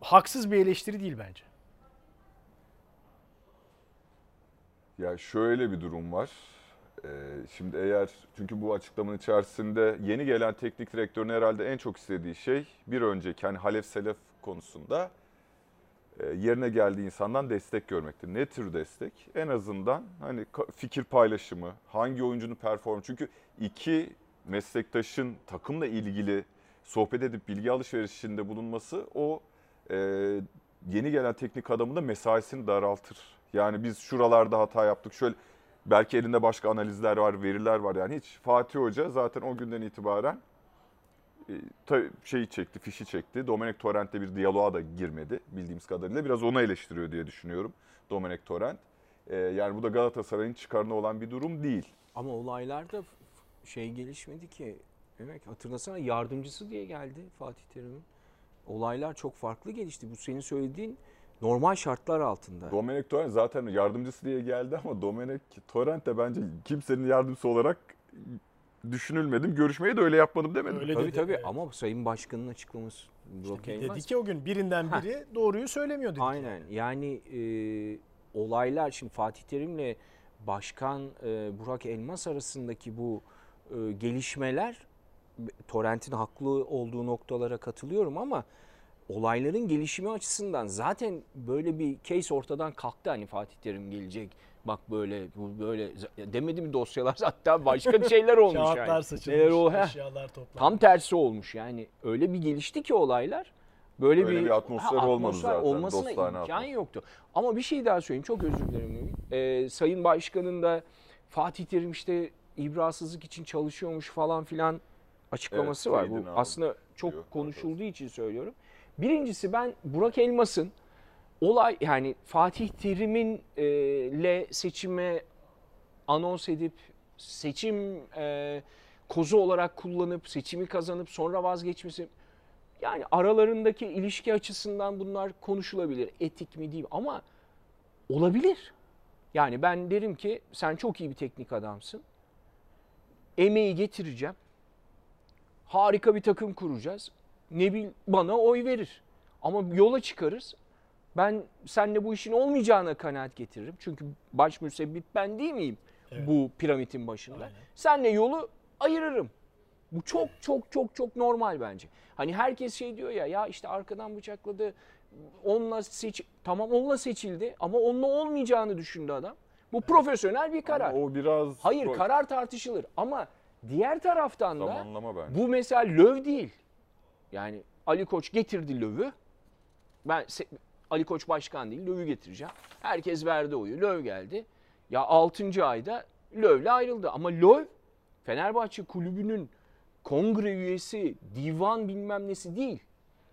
haksız bir eleştiri değil bence. Ya şöyle bir durum var. Ee, şimdi eğer çünkü bu açıklamanın içerisinde yeni gelen teknik direktörün herhalde en çok istediği şey bir önceki hani Halef Selef konusunda yerine geldiği insandan destek görmektir. Ne tür destek? En azından hani fikir paylaşımı, hangi oyuncunun performansı. Çünkü iki meslektaşın takımla ilgili sohbet edip bilgi alışverişinde bulunması o e, yeni gelen teknik adamın da mesaisini daraltır. Yani biz şuralarda hata yaptık. Şöyle belki elinde başka analizler var, veriler var. Yani hiç Fatih Hoca zaten o günden itibaren e, şeyi çekti, fişi çekti. Domenek Torrent'le bir diyaloğa da girmedi bildiğimiz kadarıyla. Biraz onu eleştiriyor diye düşünüyorum Domenek Torrent. E, yani bu da Galatasaray'ın çıkarına olan bir durum değil. Ama olaylarda şey gelişmedi ki. Evet hatırlasana yardımcısı diye geldi Fatih Terim'in. Olaylar çok farklı gelişti. Bu senin söylediğin normal şartlar altında. Domenek Torrent zaten yardımcısı diye geldi ama Domenek Torrent de bence kimsenin yardımcısı olarak düşünülmedim. Görüşmeyi de öyle yapmadım demedim. Öyle tabii dedi, tabii evet. ama Sayın Başkan'ın açıklaması Elmas. Dedi ki o gün birinden Ha. biri doğruyu söylemiyor dedi. Aynen. Yani e, olaylar şimdi Fatih Terim'le Başkan e, Burak Elmas arasındaki bu e, gelişmeler Torrent'in haklı olduğu noktalara katılıyorum ama olayların gelişimi açısından zaten böyle bir case ortadan kalktı hani Fatih Terim gelecek. Bak böyle bu böyle demedi mi dosyalar hatta başka şeyler olmuş Kağıtlar yani. saçılmış, Neler o- eşyalar toplanmış. Tam tersi olmuş yani öyle bir gelişti ki olaylar. Böyle Öyle bir, bir atmosfer olmadı zaten, Olmasına dostane imkan atmosfer. yoktu. Ama bir şey daha söyleyeyim çok özür dilerim. Ee, Sayın Başkan'ın da Fatih Terim işte ibrasızlık için çalışıyormuş falan filan açıklaması Evet, var. Bu aldım aslında çok diyor konuşulduğu için söylüyorum. Birincisi ben Burak Elmas'ın olay yani Fatih Terim'in e, seçime anons edip seçim e, kozu olarak kullanıp seçimi kazanıp sonra vazgeçmesi yani aralarındaki ilişki açısından bunlar konuşulabilir. Etik mi değil mi? ama olabilir. Yani ben derim ki sen çok iyi bir teknik adamsın. Emeği getireceğim. Harika bir takım kuracağız. Nebil bana oy verir. Ama yola çıkarız. Ben seninle bu işin olmayacağına kanaat getiririm. Çünkü baş müsebbip ben değil miyim Evet. bu piramidin başında? Aynen. Senle yolu ayırırım. Bu çok çok çok çok normal bence. Hani herkes şey diyor ya ya işte arkadan bıçakladı. Onunla seç tamam onunla seçildi ama onunla olmayacağını düşündü adam. Bu profesyonel bir karar. Ama o biraz Hayır Gol- karar tartışılır ama diğer taraftan da bu mesela löv değil. Yani Ali Koç getirdi lövü. Ben Ali Koç başkan değil lövü getireceğim. Herkes verdi oyu. Löv geldi. Ya 6. ayda Löv'le ayrıldı. Ama Löv Fenerbahçe kulübünün kongre üyesi, divan bilmem nesi değil.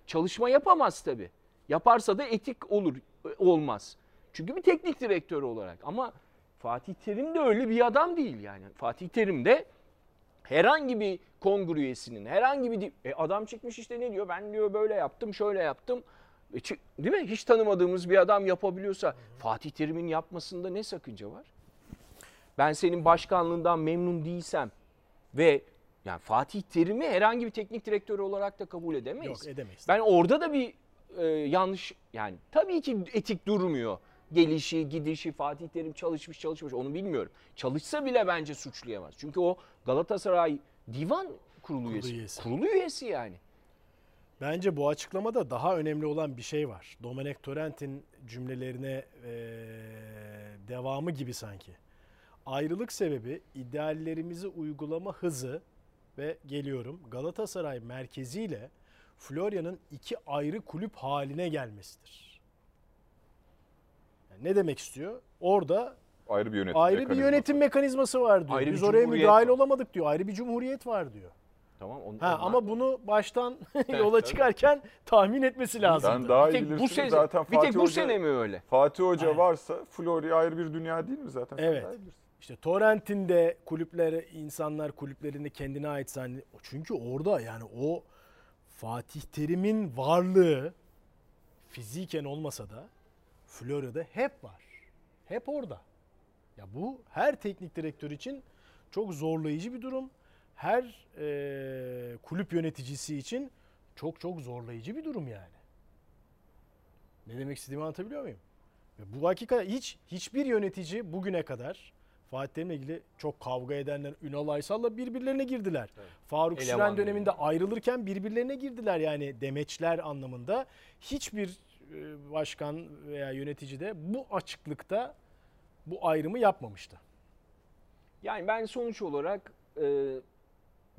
Çalışma yapamaz tabii. Yaparsa da etik olur, olmaz. Çünkü bir teknik direktör olarak. Ama Fatih Terim de öyle bir adam değil yani. Fatih Terim de herhangi bir kongre üyesinin, herhangi bir... E adam çıkmış işte ne diyor? Ben diyor böyle yaptım, şöyle yaptım. Değil mi? Hiç tanımadığımız bir adam yapabiliyorsa Fatih Terim'in yapmasında ne sakınca var? Ben senin başkanlığından memnun değilsem ve yani Fatih Terim'i herhangi bir teknik direktör olarak da kabul edemeyiz. Yok edemeyiz. Ben orada da bir e, yanlış yani tabii ki etik durmuyor. Gelişi, gidişi, Fatih Terim çalışmış çalışmış onu bilmiyorum. Çalışsa bile bence suçlayamaz. Çünkü o Galatasaray divan kurulu üyesi. üyesi. Kurulu üyesi yani. Bence bu açıklamada daha önemli olan bir şey var. Domenek Torrent'in cümlelerine eee, devamı gibi sanki. Ayrılık sebebi ideallerimizi uygulama hızı ve geliyorum Galatasaray merkeziyle Florya'nın iki ayrı kulüp haline gelmesidir. Yani ne demek istiyor? Orada ayrı bir yönetim ayrı bir mekanizması. yönetim mekanizması var diyor. Ayrı bir Biz oraya müdahale var. olamadık diyor. Ayrı bir cumhuriyet var diyor. Tamam onu, Ha onlar- ama bunu baştan yola çıkarken tahmin etmesi lazım. Sen daha bir iyi tek bu sene, zaten bir tek Fatih bu Hoca, sene mi öyle? Fatih Hoca Aynen. varsa Florya ayrı bir dünya değil mi zaten? Evet. İşte Torrent'in de kulüpleri, insanlar kulüplerini kendine ait zannet. Çünkü orada yani o Fatih Terim'in varlığı fiziken olmasa da Florya'da hep var. Hep orada. Ya bu her teknik direktör için çok zorlayıcı bir durum. Her eee, kulüp yöneticisi için çok çok zorlayıcı bir durum yani. Ne demek istediğimi anlatabiliyor muyum? Ve bu hakika hiç hiçbir yönetici bugüne kadar Fatih Terim'le ilgili çok kavga edenler Ünal Aysal'la birbirlerine girdiler. Faruk Süren Eleman döneminde ayrılırken birbirlerine girdiler yani demeçler anlamında. Hiçbir e, başkan veya yönetici de bu açıklıkta bu ayrımı yapmamıştı. Yani ben sonuç olarak e,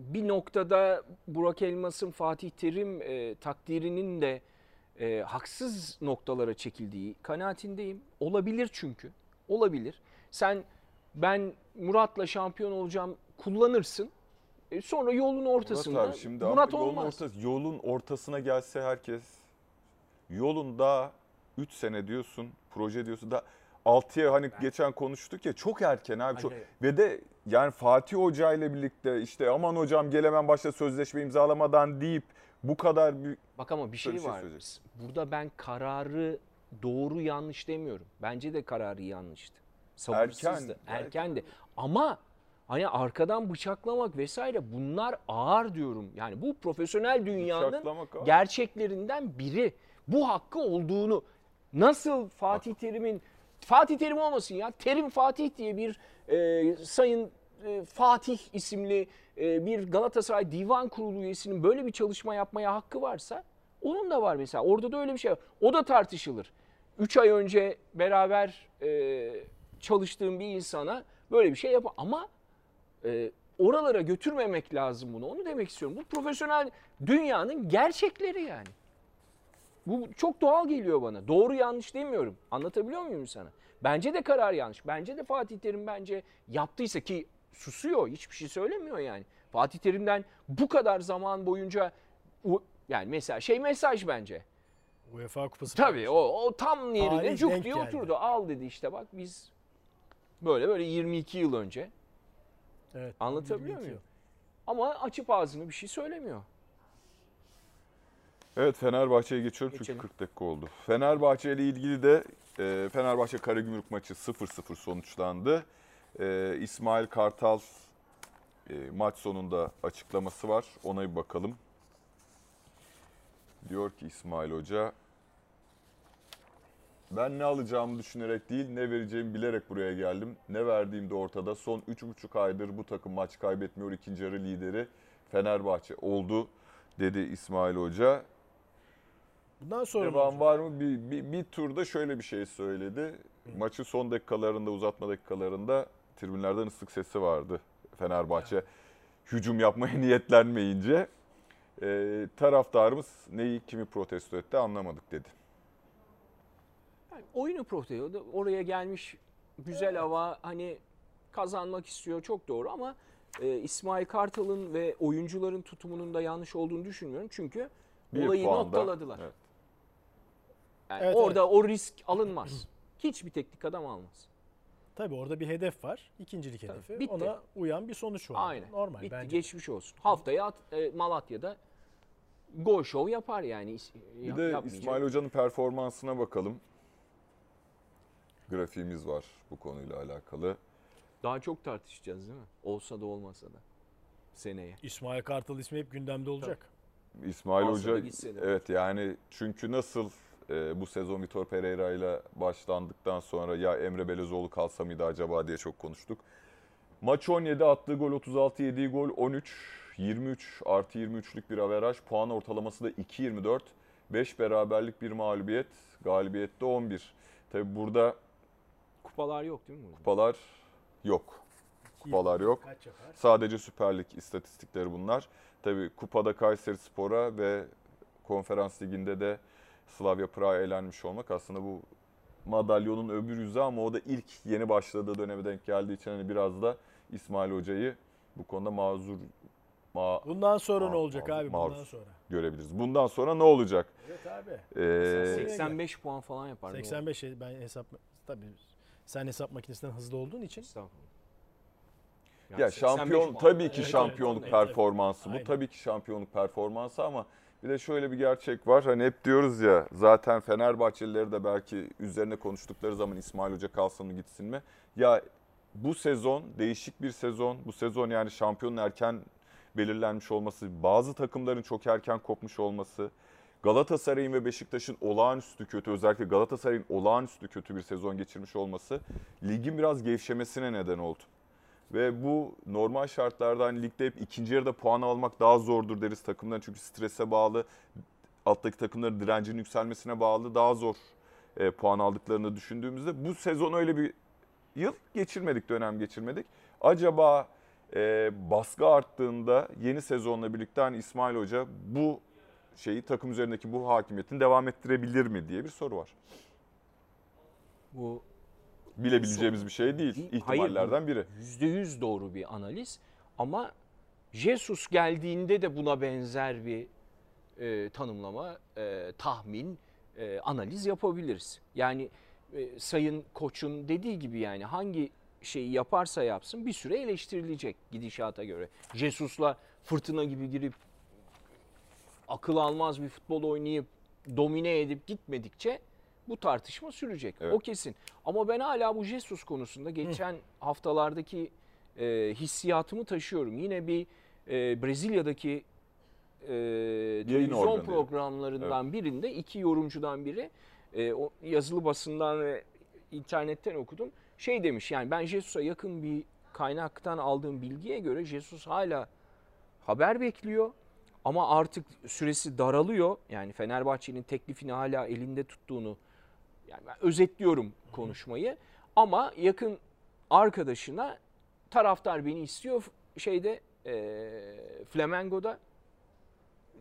bir noktada Burak Elmas'ın Fatih Terim e, takdirinin de e, haksız noktalara çekildiği kanaatindeyim. Olabilir çünkü. Olabilir. Sen ben Murat'la şampiyon olacağım kullanırsın. E, sonra yolun ortasında Murat abi şimdi Murat yolun, olmaz. ortası, yolun ortasına gelse herkes yolun daha 3 sene diyorsun, proje diyorsun da 6'ya hani geçen konuştuk ya çok erken abi. Çok, Hayır. ve de yani Fatih Hoca ile birlikte işte aman hocam gelemem başta sözleşme imzalamadan deyip bu kadar büyük Bak ama bir şey, bir şey var. söyleyeceksin. Burada ben kararı doğru yanlış demiyorum. Bence de kararı yanlıştı. Sabırsızdı. Erken, Erkendi. Ama hani arkadan bıçaklamak vesaire bunlar ağır diyorum. Yani bu profesyonel dünyanın gerçeklerinden biri. Bu hakkı olduğunu nasıl Fatih Terim'in Fatih Terim olmasın ya Terim Fatih diye bir e, sayın e, Fatih isimli e, bir Galatasaray Divan Kurulu üyesinin böyle bir çalışma yapmaya hakkı varsa onun da var mesela. Orada da öyle bir şey var. O da tartışılır. 3 ay önce beraber e, çalıştığım bir insana böyle bir şey yap ama e, oralara götürmemek lazım bunu. Onu demek istiyorum. Bu profesyonel dünyanın gerçekleri yani. Bu çok doğal geliyor bana. Doğru yanlış demiyorum. Anlatabiliyor muyum sana? Bence de karar yanlış. Bence de Fatih Terim bence yaptıysa ki susuyor. Hiçbir şey söylemiyor yani. Fatih Terim'den bu kadar zaman boyunca yani mesela şey mesaj bence. UEFA Kupası. Tabii o, o tam yerine Tarih cuk diye geldi. oturdu. Al dedi işte bak biz böyle böyle 22 yıl önce. Evet. Anlatabiliyor 22 muyum? Ama açıp ağzını bir şey söylemiyor. Evet Fenerbahçe'ye geçiyorum çünkü Geçelim. 40 dakika oldu. Fenerbahçe ile ilgili de e, Fenerbahçe Karagümrük maçı 0-0 sonuçlandı. E, İsmail Kartal e, maç sonunda açıklaması var. Ona bir bakalım. Diyor ki İsmail Hoca ben ne alacağımı düşünerek değil ne vereceğimi bilerek buraya geldim. Ne verdiğim de ortada. Son 3,5 aydır bu takım maç kaybetmiyor. İkinci yarı lideri Fenerbahçe oldu dedi İsmail Hoca. Bundan sonra Devam var mı? Bir, bir, bir turda şöyle bir şey söyledi. Maçın son dakikalarında, uzatma dakikalarında tribünlerden ıslık sesi vardı. Fenerbahçe hücum yapmaya niyetlenmeyince e, taraftarımız neyi kimi protesto etti anlamadık dedi. Yani oyunu protesto oraya gelmiş güzel hava hani kazanmak istiyor çok doğru ama e, İsmail Kartal'ın ve oyuncuların tutumunun da yanlış olduğunu düşünmüyorum. Çünkü Bir olayı puanda- noktaladılar. Evet. Yani Evet, orada o risk alınmaz. Hiçbir teknik adam almaz. Tabii orada bir hedef var. İkincilik hedefi. bitti. Ona uyan bir sonuç var. Aynen. Normal Bitti, bence. geçmiş olsun. Haftaya at- e, Malatya'da gol show yapar yani. İs- Bir de. İsmail Hoca'nın performansına bakalım. Grafiğimiz var bu konuyla alakalı. Daha çok tartışacağız değil mi? Olsa da olmasa da seneye. İsmail Kartal ismi hep gündemde olacak. İsmail Alsa da Hoca evet yani çünkü nasıl e, bu sezon Vitor Pereira ile başlandıktan sonra ya Emre Belezoğlu kalsa mıydı acaba diye çok konuştuk. Maç 17 attığı gol 36 yediği gol 13 23 artı 23'lük bir averaj puan ortalaması da 2.24 5 beraberlik bir mağlubiyet galibiyette 11. Tabi burada Kupalar yok değil mi? burada? kupalar yok. Kupalar yok. Sadece Süper Lig istatistikleri bunlar. Tabii kupada Kayseri Spor'a ve Konferans Ligi'nde de Slavia Prag'a elenmiş olmak aslında bu madalyonun öbür yüzü ama o da ilk yeni başladığı döneme denk geldiği için hani biraz da İsmail Hoca'yı bu konuda mazur ma Bundan sonra Ma- ne olacak maruz- abi bundan maruz. sonra? görebiliriz. Bundan sonra ne olacak? Evet abi. Ee, 85 puan falan yapar. ne olur? 85 ben hesap tabii sen hesap makinesinden hızlı olduğun için Estağfurullah. Yani Ya 85 şampiyon tabii ki Evet, şampiyonluk evet, evet. performansı bu. Aynen. Tabii ki şampiyonluk performansı ama bir de şöyle bir gerçek var. Hani hep diyoruz ya zaten Fenerbahçelileri de belki üzerine konuştukları zaman İsmail Hoca kalsın mı gitsin mi? Ya bu sezon değişik bir sezon. Bu sezon yani şampiyonun erken belirlenmiş olması, bazı takımların çok erken kopmuş olması, Galatasaray'ın ve Beşiktaş'ın olağanüstü kötü, özellikle Galatasaray'ın olağanüstü kötü bir sezon geçirmiş olması ligin biraz gevşemesine neden oldu. Ve bu normal şartlarda hani ligde hep ikinci yarıda puan almak daha zordur deriz takımların. Çünkü strese bağlı, alttaki takımların direncinin yükselmesine bağlı daha zor e, puan aldıklarını düşündüğümüzde bu sezon öyle bir yıl geçirmedik, dönem geçirmedik. Acaba e, baskı arttığında yeni sezonla birlikte hani İsmail Hoca bu şeyi takım üzerindeki bu hakimiyetini devam ettirebilir mi diye bir soru var. Bu Bilebileceğimiz bir şey değil. İhtimallerden biri. %100 doğru bir analiz ama Jesus geldiğinde de buna benzer bir e, tanımlama, e, tahmin, e, analiz yapabiliriz. Yani e, Sayın Koç'un dediği gibi yani hangi şeyi yaparsa yapsın bir süre eleştirilecek gidişata göre. Jesus'la fırtına gibi girip akıl almaz bir futbol oynayıp domine edip gitmedikçe bu tartışma sürecek. Evet. O kesin. Ama ben hala bu Jesus konusunda geçen haftalardaki e, hissiyatımı taşıyorum. Yine bir e, Brezilya'daki e, televizyon programlarından birinde iki yorumcudan biri e, o yazılı basından ve internetten okudum. Şey demiş yani ben Jesus'a yakın bir kaynaktan aldığım bilgiye göre Jesus hala haber bekliyor. Ama artık süresi daralıyor. Yani Fenerbahçe'nin teklifini hala elinde tuttuğunu yani ben özetliyorum konuşmayı. Ama yakın arkadaşına taraftar beni istiyor şeyde e, Flamengo'da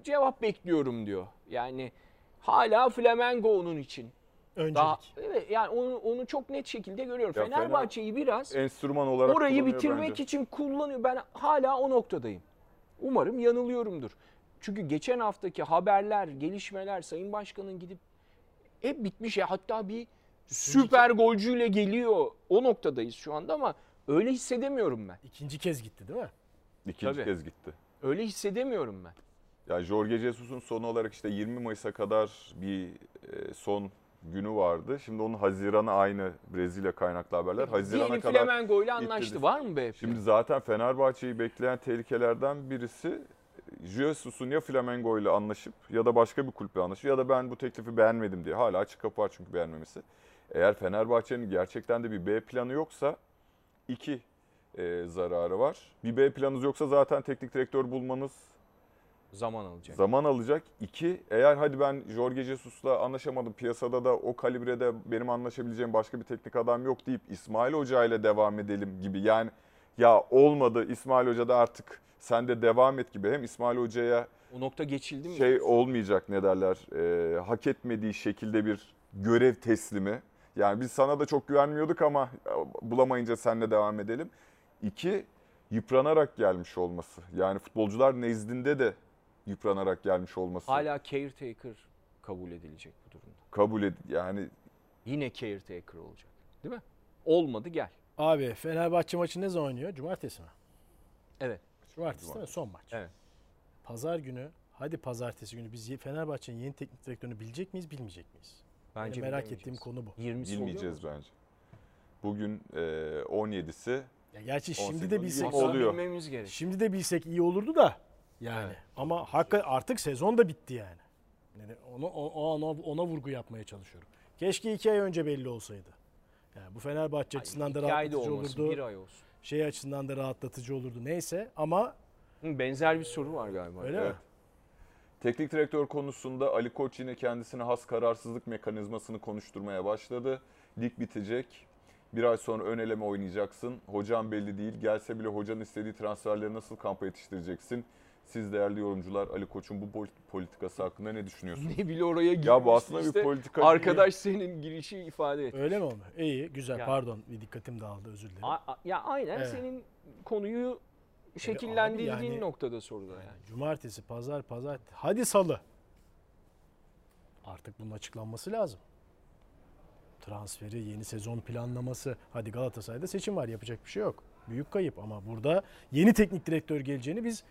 cevap bekliyorum diyor. Yani hala Flamengo onun için. öncelik. Daha evet yani onu onu çok net şekilde görüyorum. Ya Fener- Fenerbahçe'yi biraz Enstrüman olarak orayı bitirmek bence. için kullanıyor. Ben hala o noktadayım. Umarım yanılıyorumdur. Çünkü geçen haftaki haberler, gelişmeler Sayın Başkan'ın gidip hep bitmiş ya. Hatta bir süper golcüyle geliyor. O noktadayız şu anda ama öyle hissedemiyorum ben. İkinci kez gitti değil mi? İkinci Tabii. kez gitti. Öyle hissedemiyorum ben. Yani Jorge Jesus'un sonu olarak işte 20 Mayıs'a kadar bir e, son günü vardı. Şimdi onun Haziran'a aynı Brezilya kaynaklı haberler. Haziran'a Diyelim kadar. Flamengo ile anlaştı. ittiriz. Var mı be? Şimdi zaten Fenerbahçe'yi bekleyen tehlikelerden birisi Jesus'un ya Flamengo ile anlaşıp ya da başka bir kulüple anlaşıp ya da ben bu teklifi beğenmedim diye. Hala açık kapı var çünkü beğenmemesi. Eğer Fenerbahçe'nin gerçekten de bir B planı yoksa iki e, zararı var. Bir B planınız yoksa zaten teknik direktör bulmanız Zaman alacak. Zaman alacak. İki, eğer hadi ben Jorge Jesus'la anlaşamadım. Piyasada da o kalibrede benim anlaşabileceğim başka bir teknik adam yok deyip İsmail Hoca ile devam edelim gibi. Yani ya olmadı İsmail Hoca da artık sen de devam et gibi. Hem İsmail Hoca'ya o nokta geçildi mi? şey olmayacak ne derler e, hak etmediği şekilde bir görev teslimi. Yani biz sana da çok güvenmiyorduk ama e, bulamayınca seninle devam edelim. İki, yıpranarak gelmiş olması. Yani futbolcular nezdinde de yıpranarak gelmiş olması. Hala caretaker kabul edilecek bu durumda. Kabul ed yani Yine caretaker olacak. Değil mi? Olmadı gel. Abi Fenerbahçe maçı ne zaman oynuyor? Cumartesi mi? Evet. Cumartesi değil mi? Son maç. Evet. Pazar günü, hadi pazartesi günü biz Fenerbahçe'nin yeni teknik direktörünü bilecek miyiz, bilmeyecek miyiz? Bence merak ettiğim konu bu. 20'si oluyor bilmeyeceğiz mu? bence. Bugün e, 17'si Ya gerçi 18 şimdi de bilsek oluyor. Bilmemiz gerek. Şimdi de bilsek iyi olurdu da yani. Evet. Ama hakikaten artık sezon da bitti yani. Yani onu ona, ona vurgu yapmaya çalışıyorum. Keşke iki ay önce belli olsaydı. Yani bu Fenerbahçe açısından da rahatlatıcı olmasın, olurdu. bir ay olsun. Şey açısından da rahatlatıcı olurdu. Neyse ama Benzer bir soru var galiba. öyle Evet. mi? Teknik direktör konusunda Ali Koç yine kendisine has kararsızlık mekanizmasını konuşturmaya başladı. Lig bitecek. Bir ay sonra ön eleme oynayacaksın. Hocam belli değil. Gelse bile hocanın istediği transferleri nasıl kampa yetiştireceksin? Siz değerli yorumcular Ali Koç'un bu pol- politikası hakkında ne düşünüyorsunuz? Ne bile oraya girmiş. Ya bu aslında işte. bir politika değil. Arkadaş senin girişi ifade et. Öyle mi oldu? İyi, güzel. Ya. Pardon, bir dikkatim dağıldı, özür dilerim. A- a- ya aynen Evet. senin konuyu şekillendirdiğin yani- noktada sorular yani. Cumartesi, pazar, pazar, hadi salı. Artık bunun açıklanması lazım. Transferi, yeni sezon planlaması. Hadi Galatasaray'da seçim var, yapacak bir şey yok. Büyük kayıp ama burada yeni teknik direktör geleceğini biz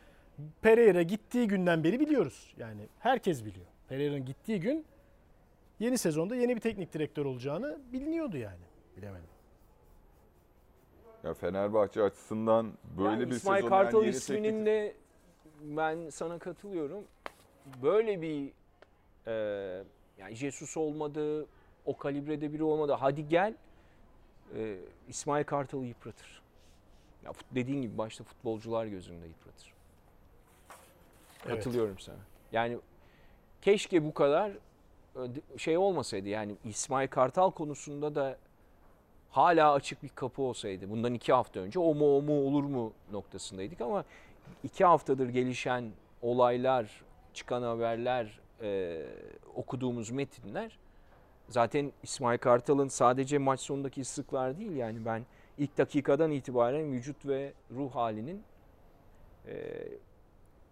Pereira gittiği günden beri biliyoruz. Yani herkes biliyor. Pereira'nın gittiği gün yeni sezonda yeni bir teknik direktör olacağını biliniyordu yani. Bilemedim. Ya Fenerbahçe açısından böyle Yani bir İsmail sezon Kartal yani isminin teknik- de ben sana katılıyorum. Böyle bir e, yani Jesus olmadı, o kalibrede biri olmadı. Hadi gel e, İsmail Kartal'ı yıpratır. Ya dediğin gibi başta futbolcular gözünde yıpratır. Evet. Katılıyorum sana. Yani keşke bu kadar e, şey olmasaydı. Yani İsmail Kartal konusunda da hala açık bir kapı olsaydı. Bundan iki hafta önce o mu o mu olur mu noktasındaydık ama iki haftadır gelişen olaylar, çıkan haberler, e, okuduğumuz metinler zaten İsmail Kartal'ın sadece maç sonundaki ıslıklar değil yani ben ilk dakikadan itibaren vücut ve ruh halinin e,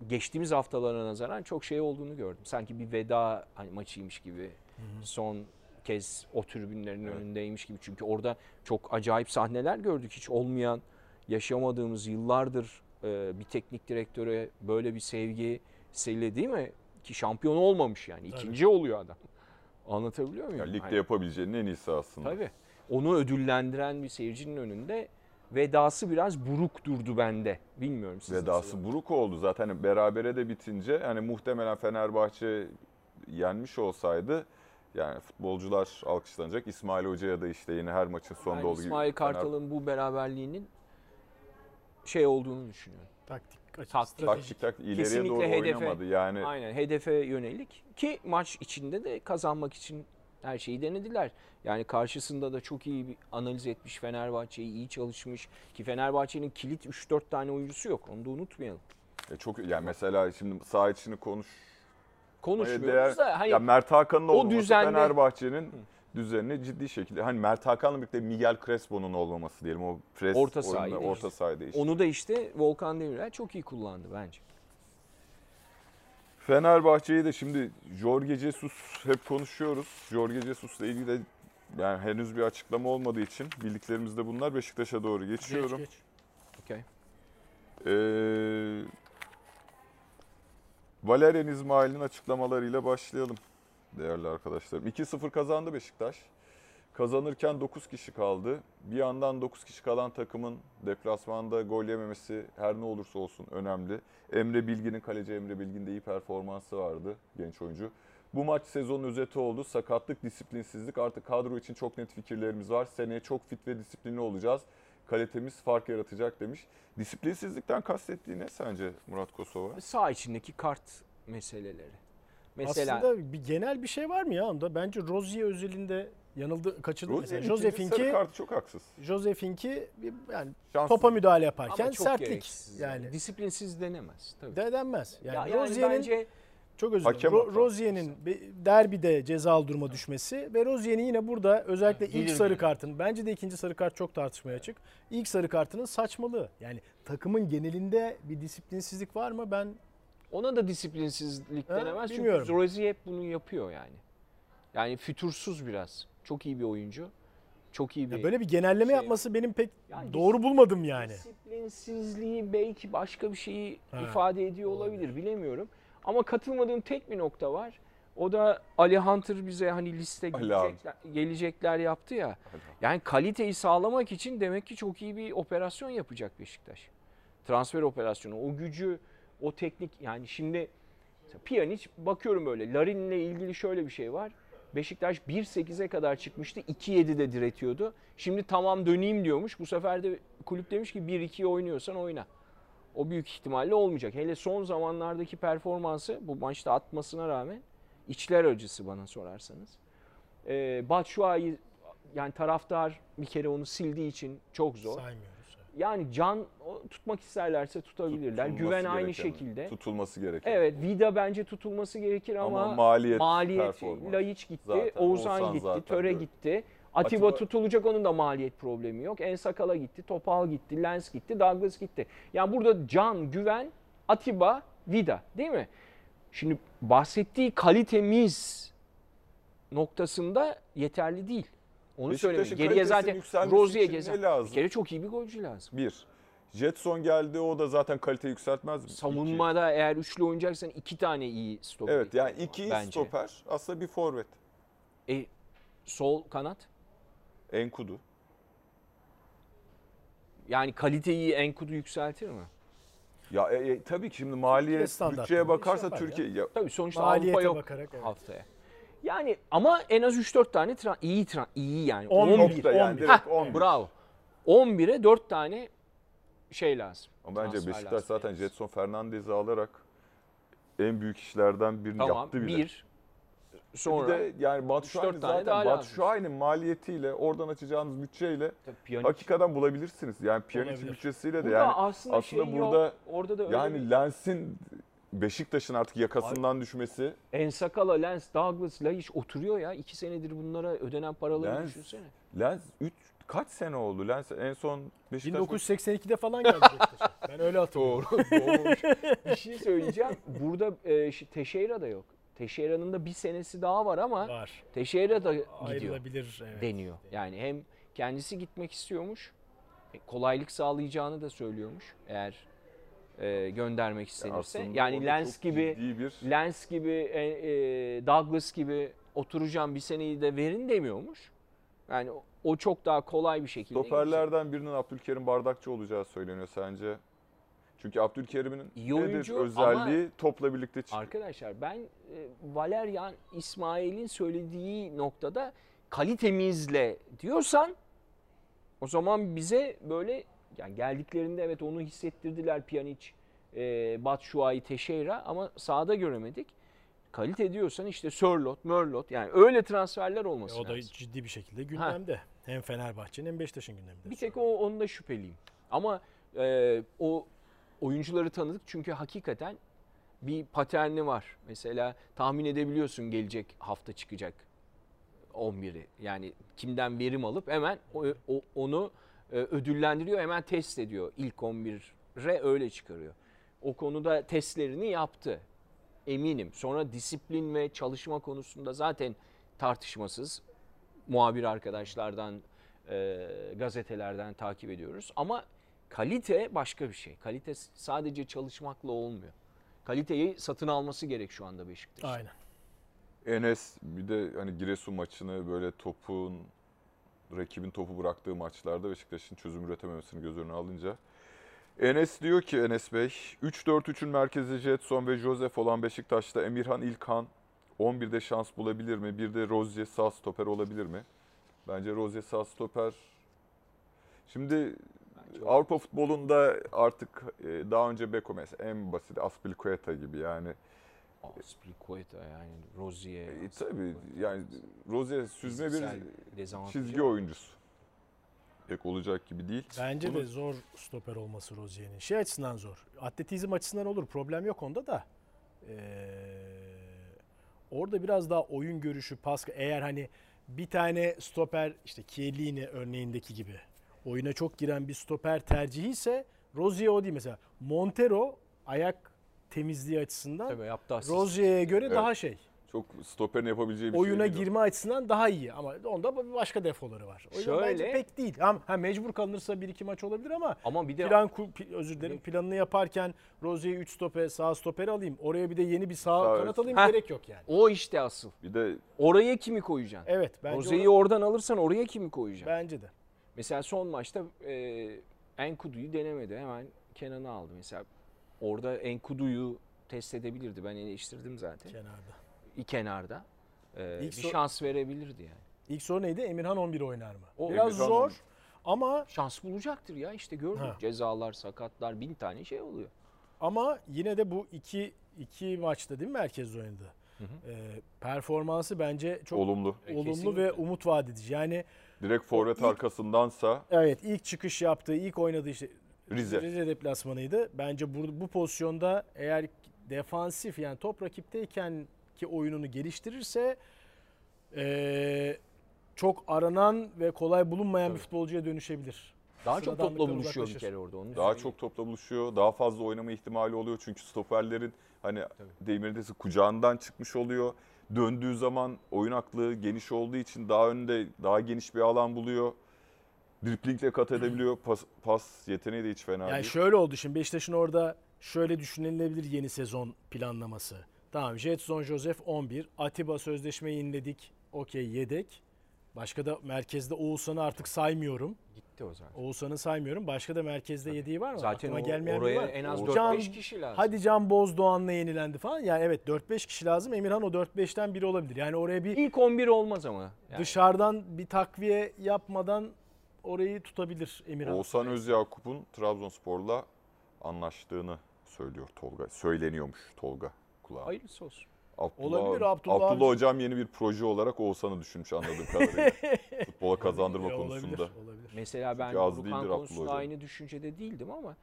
geçtiğimiz haftalara nazaran çok şey olduğunu gördüm. Sanki bir veda hani maçıymış gibi son kez o tribünlerin Evet. önündeymiş gibi. Çünkü orada çok acayip sahneler gördük. Hiç olmayan, yaşamadığımız yıllardır e, bir teknik direktöre böyle bir sevgi sevgi değil mi? Ki şampiyon olmamış yani. Tabii. ikinci oluyor adam. Anlatabiliyor muyum? Ya ligde Hani- yapabileceğinin en iyisi aslında. Tabii. Onu ödüllendiren bir seyircinin önünde vedası biraz buruk durdu bende. Bilmiyorum siz nasıl Vedası buruk oldu. Zaten berabere de bitince hani muhtemelen Fenerbahçe yenmiş olsaydı yani futbolcular alkışlanacak. İsmail Hoca'ya da işte yine her maçın sonunda Yani olduğu gibi. İsmail Fener- Kartal'ın bu beraberliğinin şey olduğunu düşünüyorum. Taktik, Taktik. taktik tak ileriye Kesinlikle doğru hedefe. oynamadı. Yani Aynen hedefe yönelik ki maç içinde de kazanmak için her şeyi denediler. Yani karşısında da çok iyi bir analiz etmiş Fenerbahçe'yi iyi çalışmış ki Fenerbahçe'nin kilit 3-4 tane oyuncusu yok. Onu da unutmayalım. e, çok yani mesela şimdi saha içini konuş Konuşmuyoruz değer- da hani ya Mert Hakan'ın olmaması düzende- Fenerbahçe'nin düzenini ciddi şekilde hani Mert Hakan'la birlikte Miguel Crespo'nun olmaması diyelim o pres Orta sahayı orta sahayı değişti. onu da işte Volkan Demirel çok iyi kullandı bence. Fenerbahçe'yi de şimdi Jorge Jesus hep konuşuyoruz. Jorge Jesus'la ilgili de yani henüz bir açıklama olmadığı için bildiklerimiz de bunlar. Beşiktaş'a doğru geçiyorum. Geç, geç. Okey. Ee, Valerian İsmail'in açıklamalarıyla başlayalım değerli arkadaşlarım. 2-0 kazandı Beşiktaş. Kazanırken 9 kişi kaldı. Bir yandan 9 kişi kalan takımın deplasmanda gol yememesi her ne olursa olsun önemli. Emre Bilgin'in kaleci Emre Bilgin'de iyi performansı vardı genç oyuncu. Bu maç sezonun özeti oldu. Sakatlık, disiplinsizlik artık kadro için çok net fikirlerimiz var. Seneye çok fit ve disiplinli olacağız. kalitemiz fark yaratacak demiş. Disiplinsizlikten kastettiği ne sence Murat Kosova? Sağ içindeki kart meseleleri. Mesela Aslında bir genel bir şey var mı ya onda? Bence Rozier özelinde yanıldı, kaçırdı mesela. Sarı Joseph'inki kartı çok haksız. Joseph'inki yani Şanssız. topa müdahale yaparken ama çok sertlik gereksiz yani. Disiplinsiz denemez tabii. De denmez. Yani, Ya- yani bence çok özür dilerim. Ro-. Rozier'in derbide cezalı duruma düşmesi ve Rozier'in yine burada özellikle ilk sarı kartın bence de ikinci sarı kart çok tartışmaya açık. İlk sarı kartının saçmalığı. Yani takımın genelinde bir disiplinsizlik var mı? Ben ona da disiplinsizlik Ha, denemez. bilmiyorum. Çünkü Rozier hep bunu yapıyor yani. Yani fütursuz biraz. Çok iyi bir oyuncu. Çok iyi bir... ya böyle bir genelleme şey- yapması benim pek Yani doğru bulmadım yani. Disiplinsizliği belki başka bir şeyi Ha. ifade ediyor olabilir bilemiyorum. Ama katılmadığım tek bir nokta var. O da Ali Hunter bize hani liste gelecekler, gelecekler yaptı ya. Yani kaliteyi sağlamak için demek ki çok iyi bir operasyon yapacak Beşiktaş. Transfer operasyonu. O gücü, o teknik yani şimdi Pjanic bakıyorum böyle Larin'le ilgili şöyle bir şey var. Beşiktaş 1.8'e kadar çıkmıştı. 2.7'de diretiyordu. Şimdi tamam döneyim diyormuş. Bu sefer de kulüp demiş ki 1-2'ye oynuyorsan oyna. O büyük ihtimalle olmayacak. Hele son zamanlardaki performansı bu maçta atmasına rağmen içler acısı bana sorarsanız. Ee, Batshuayi yani taraftar bir kere onu sildiği için çok zor. Saymıyoruz. Yani can tutmak isterlerse tutabilirler. Tutulması Güven aynı gereken, şekilde. Tutulması gereken. Evet Vida bence tutulması gerekir ama, Ama maliyet, maliyet. Laiç gitti, Zaten, Oğuzhan, Oğuzhan gitti, Töre böyle. gitti. Atiba, Atiba- tutulacak onun da maliyet problemi yok. Ensakala gitti, Topal gitti, Lens gitti, Douglas gitti. Yani burada Can, Güven, Atiba, Vida değil mi? Şimdi bahsettiği kalitemiz noktasında yeterli değil. Onu söyleyeyim. Geriye zaten gezer. ne lazım? Bir kere çok iyi bir golcü lazım. Bir. Jetson geldi o da zaten kalite yükseltmez mi? İki. Savunmada eğer üçlü oynayacaksan iki tane iyi stoper. Evet yani iki bence. stoper aslında bir forvet. E, sol kanat. Enkudu. Yani kaliteyi Enkudu yükseltir mi? Ya e, e, tabii ki şimdi maliyet, standartları bütçeye iş bakarsa ya. Türkiye ya. Tabii sonuçta Maliyete Avrupa yok bakarak, evet. haftaya. Yani ama en az 3-4 tane tra- iyi tra- iyi yani. 11, 11. nokta yani 11. direkt Heh, 11. Bravo. 11'e 4 tane şey lazım. Ama bence Transfer Beşiktaş lazım zaten. Jetson Fernandez'i alarak en büyük işlerden birini Tamam. yaptı bile. Bir. Sonra bir de yani Batu üç, dört tane daha zaten lazım. Batu Şahin'in maliyetiyle oradan açacağınız bütçeyle Tabii Pjanic. hakikaten bulabilirsiniz. Yani Pjanic'in Olabilir. bütçesiyle de Burada yani aslında, aslında şey burada yok. Orada da öyle yani Lens'in Beşiktaş'ın artık yakasından düşmesi Ensakala, Lens, Douglas, Laiç oturuyor ya. İki senedir bunlara ödenen paraları Lens- düşünsene. Lens 3 kaç sene oldu? Lens en son Beşiktaş 1982'de falan geldi Beşiktaş'a. Ben öyle hatırlıyorum. bir şey söyleyeceğim. Burada e, Teixeira da yok. Teixeira'nın da bir senesi daha var ama Var. Teixeira da gidiyor Ayrılabilir. Evet. deniyor. Yani hem kendisi gitmek istiyormuş, e, kolaylık sağlayacağını da söylüyormuş eğer e, göndermek istenirse. aslında Yani Lens gibi bir Lens gibi, e, e, Douglas gibi oturacağım bir seneyi de verin demiyormuş. Yani o, o çok daha kolay bir şekilde. stoperlerden birinin Abdülkerim Bardakçı olacağı söyleniyor sence? Çünkü Abdülkerim'in nedir özelliği topla birlikte çık- Arkadaşlar ben e, Valerian İsmail'in söylediği noktada kalitemizle diyorsan o zaman bize böyle yani geldiklerinde evet onu hissettirdiler Pjanic, e, Batshuayi, Teixeira ama sahada göremedik. Kalite diyorsan işte Sörlot, Mörlot yani öyle transferler E, olması O da lazım. ciddi bir şekilde gündemde. Hem Fenerbahçe'nin hem Beşiktaş'ın gündeminde. Bir tek o onda şüpheliyim. Ama e, o oyuncuları tanıdık çünkü hakikaten bir paterni var. Mesela tahmin edebiliyorsun gelecek hafta çıkacak 11'i. Yani kimden verim alıp hemen o, o- onu ödüllendiriyor, hemen test ediyor. İlk 11'e öyle çıkarıyor. O konuda testlerini yaptı. Eminim. Sonra disiplin ve çalışma konusunda zaten tartışmasız muhabir arkadaşlardan, e, gazetelerden takip ediyoruz. Ama kalite başka bir şey. Kalite sadece çalışmakla olmuyor. Kaliteyi satın alması gerek şu anda Beşiktaş. Aynen. Enes bir de hani Giresun maçını böyle topun rakibin topu bıraktığı maçlarda Beşiktaş'ın çözüm üretememesini göz önüne alınca Enes diyor ki Enes Bey 3-4-3'ün merkezi Jetson ve Josef olan Beşiktaş'ta Emirhan İlkan 11'de şans bulabilir mi? Bir de Rozier sağ stoper olabilir mi? Bence Rozier sağ stoper Şimdi Bence Avrupa futbolunda artık e, daha önce Beko mesela en basit Aspilicueta gibi yani. Aspilicueta yani Rozier. E, tabii yani Rose süzme bir çizgi oyuncusu. Pek olacak gibi değil. Bence Bunu- de zor stoper olması Rozier'in. Şey açısından zor. Atletizm açısından olur. Problem yok onda da. Ee, orada biraz daha oyun görüşü, pas eğer hani bir tane stoper işte Chiellini örneğindeki gibi oyuna çok giren bir stoper tercihi ise Rozier o değil mesela. Montero ayak temizliği açısından Tabii yaptı asist. Rozier'e göre Evet. daha şey. Çok stoperin yapabileceği bir Oyuna şey değil. o. girme açısından daha iyi ama onda başka defoları var. O yüzden bence Şöyle- pek değil. Ha, ha mecbur kalınırsa bir iki maç olabilir ama Ama bir de plan özür dilerim planını yaparken Rozier'i 3 stoper sağ stoper alayım. Oraya bir de yeni bir sağ Sağ kanat alayım Heh. gerek yok yani. o işte asıl. Bir de Oraya kimi koyacaksın? Evet Rozier'i ona- oradan alırsan oraya kimi koyacaksın? bence de. Mesela son maçta e, Enkudu'yu denemedi. Hemen Kenan'ı aldı. Mesela orada Enkudu'yu test edebilirdi. Ben eleştirdim zaten. Kenarda. Bir kenarda. E, İlk bir so- şans verebilirdi yani. İlk soru neydi? Emirhan 11 oynar mı? O Biraz Emirhan zor 11. ama Şans bulacaktır ya işte gördük. Ha. Cezalar, sakatlar, bin tane şey oluyor. ama yine de bu iki iki maçta değil mi merkezde oynadı? Ee, performansı bence çok olumlu. E, olumlu kesinlikle. ve umut vaat edici. Yani Direkt forvet ilk- arkasındansa Evet ilk çıkış yaptığı, ilk oynadığı işte Rize. Rize deplasmanıydı. Bence bu, bu pozisyonda eğer defansif yani top rakipteyken ki oyununu geliştirirse eee, çok aranan ve kolay bulunmayan bir Tabii. futbolcuya dönüşebilir. Daha çok topla buluşuyor bir kere orada. Onu daha söyleyeyim. çok topla buluşuyor. Daha fazla oynama ihtimali oluyor. Çünkü stoperlerin hani Demir'desi kucağından çıkmış oluyor. Döndüğü zaman oyun aklı geniş olduğu için daha önde daha geniş bir alan buluyor. Driplingle kat edebiliyor. Pas, pas yeteneği de hiç fena Yani değil. şöyle oldu şimdi Beşiktaş'ın orada şöyle düşünülebilir yeni sezon planlaması. Tamam Jetson Joseph 11. Atiba sözleşme yeniledik. Okey yedek. Başka da merkezde Oğuzhan'ı artık saymıyorum. Gitti o zaten. Oğuzhan'ı saymıyorum. Başka da merkezde yediği var mı? Zaten Aklıma o- gelmeyen biri oraya var. en az Can- 4-5 kişi lazım. Hadi Can Bozdoğan'la yenilendi falan. Yani evet 4-5 kişi lazım. Emirhan o 4-5'ten biri olabilir. Yani oraya bir İlk 11 olmaz ama. Yani. dışarıdan bir takviye yapmadan orayı tutabilir Emirhan. Oğuzhan Özyakup'un Trabzonspor'la anlaştığını söylüyor Tolga. Söyleniyormuş Tolga kulağa. Hayırlısı olsun. Abdullah, Olabilir, Abdullah Abdullah, abi. hocam yeni bir proje olarak Oğuzhan'ı düşünmüş anladığım kadarıyla. Futbola kazandırma E, konusunda. Olabilir, olabilir. Mesela ben Burkan konusunda Hoca. aynı düşüncede değildim ama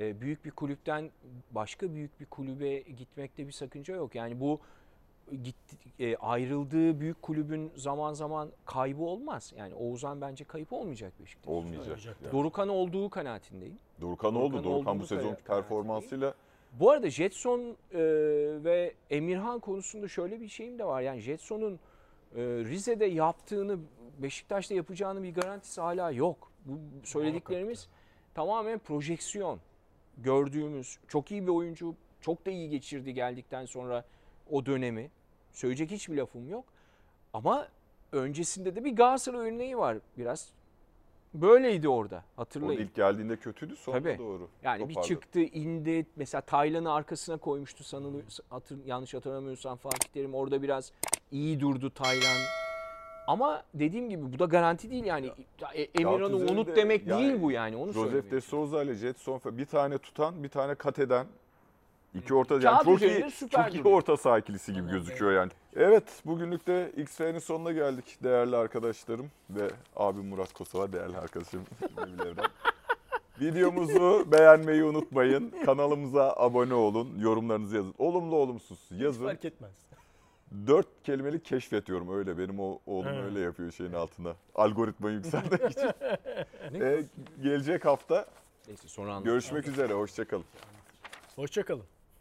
e, büyük bir kulüpten başka büyük bir kulübe gitmekte bir sakınca yok. Yani bu gitti, e, ayrıldığı büyük kulübün zaman zaman kaybı olmaz. Yani Oğuzhan bence kayıp olmayacak Beşiktaş. Olmayacak. Tabii. Dorukan olduğu kanaatindeyim. Dorukhan oldu. Dorukhan Dorukhan olduğunu bu sezonki kanaat- performansıyla Bu arada Jetson e, ve Emirhan konusunda şöyle bir şeyim de var. Yani Jetson'un e, Rize'de yaptığını Beşiktaş'ta yapacağını bir garantisi hala yok. Bu söylediklerimiz tamamen projeksiyon. Gördüğümüz çok iyi bir oyuncu, çok da iyi geçirdi geldikten sonra o dönemi. Söyleyecek hiçbir lafım yok. Ama öncesinde de bir Galatasaray örneği var. Biraz böyleydi orada. o Hatırlayın. ilk geldiğinde kötüydü sonra Tabii. doğru. Yani bir toparladı. çıktı, indi. Mesela Taylan'ı arkasına koymuştu sanılıyor. Hatır, yanlış hatırlamıyorsam Fatih Terim orada biraz iyi durdu Taylan. Ama dediğim gibi bu da garanti değil yani. E- Emirhan'ı unut demek yani değil bu yani. Onu Joseph de Souza ile Jetson bir tane tutan, bir tane kat eden iki orta yani Kağıt çok üzerinde iyi, süper çok iyi duruyor. orta saha ikilisi gibi gözüküyor yani. Evet, bugünlük de XF'nin sonuna geldik değerli arkadaşlarım ve abim Murat Kosova değerli arkadaşım Emil Evren. Videomuzu beğenmeyi unutmayın. Kanalımıza abone olun. Yorumlarınızı yazın. Olumlu olumsuz yazın. Fark etmez. Dört kelimelik keşfediyorum öyle. Benim o oğlum öyle yapıyor şeyin altına. Algoritma yükseldiği için. Ee, gelecek hafta Neyse sonra anlatırım. görüşmek üzere. Hoşçakalın. Hoşçakalın.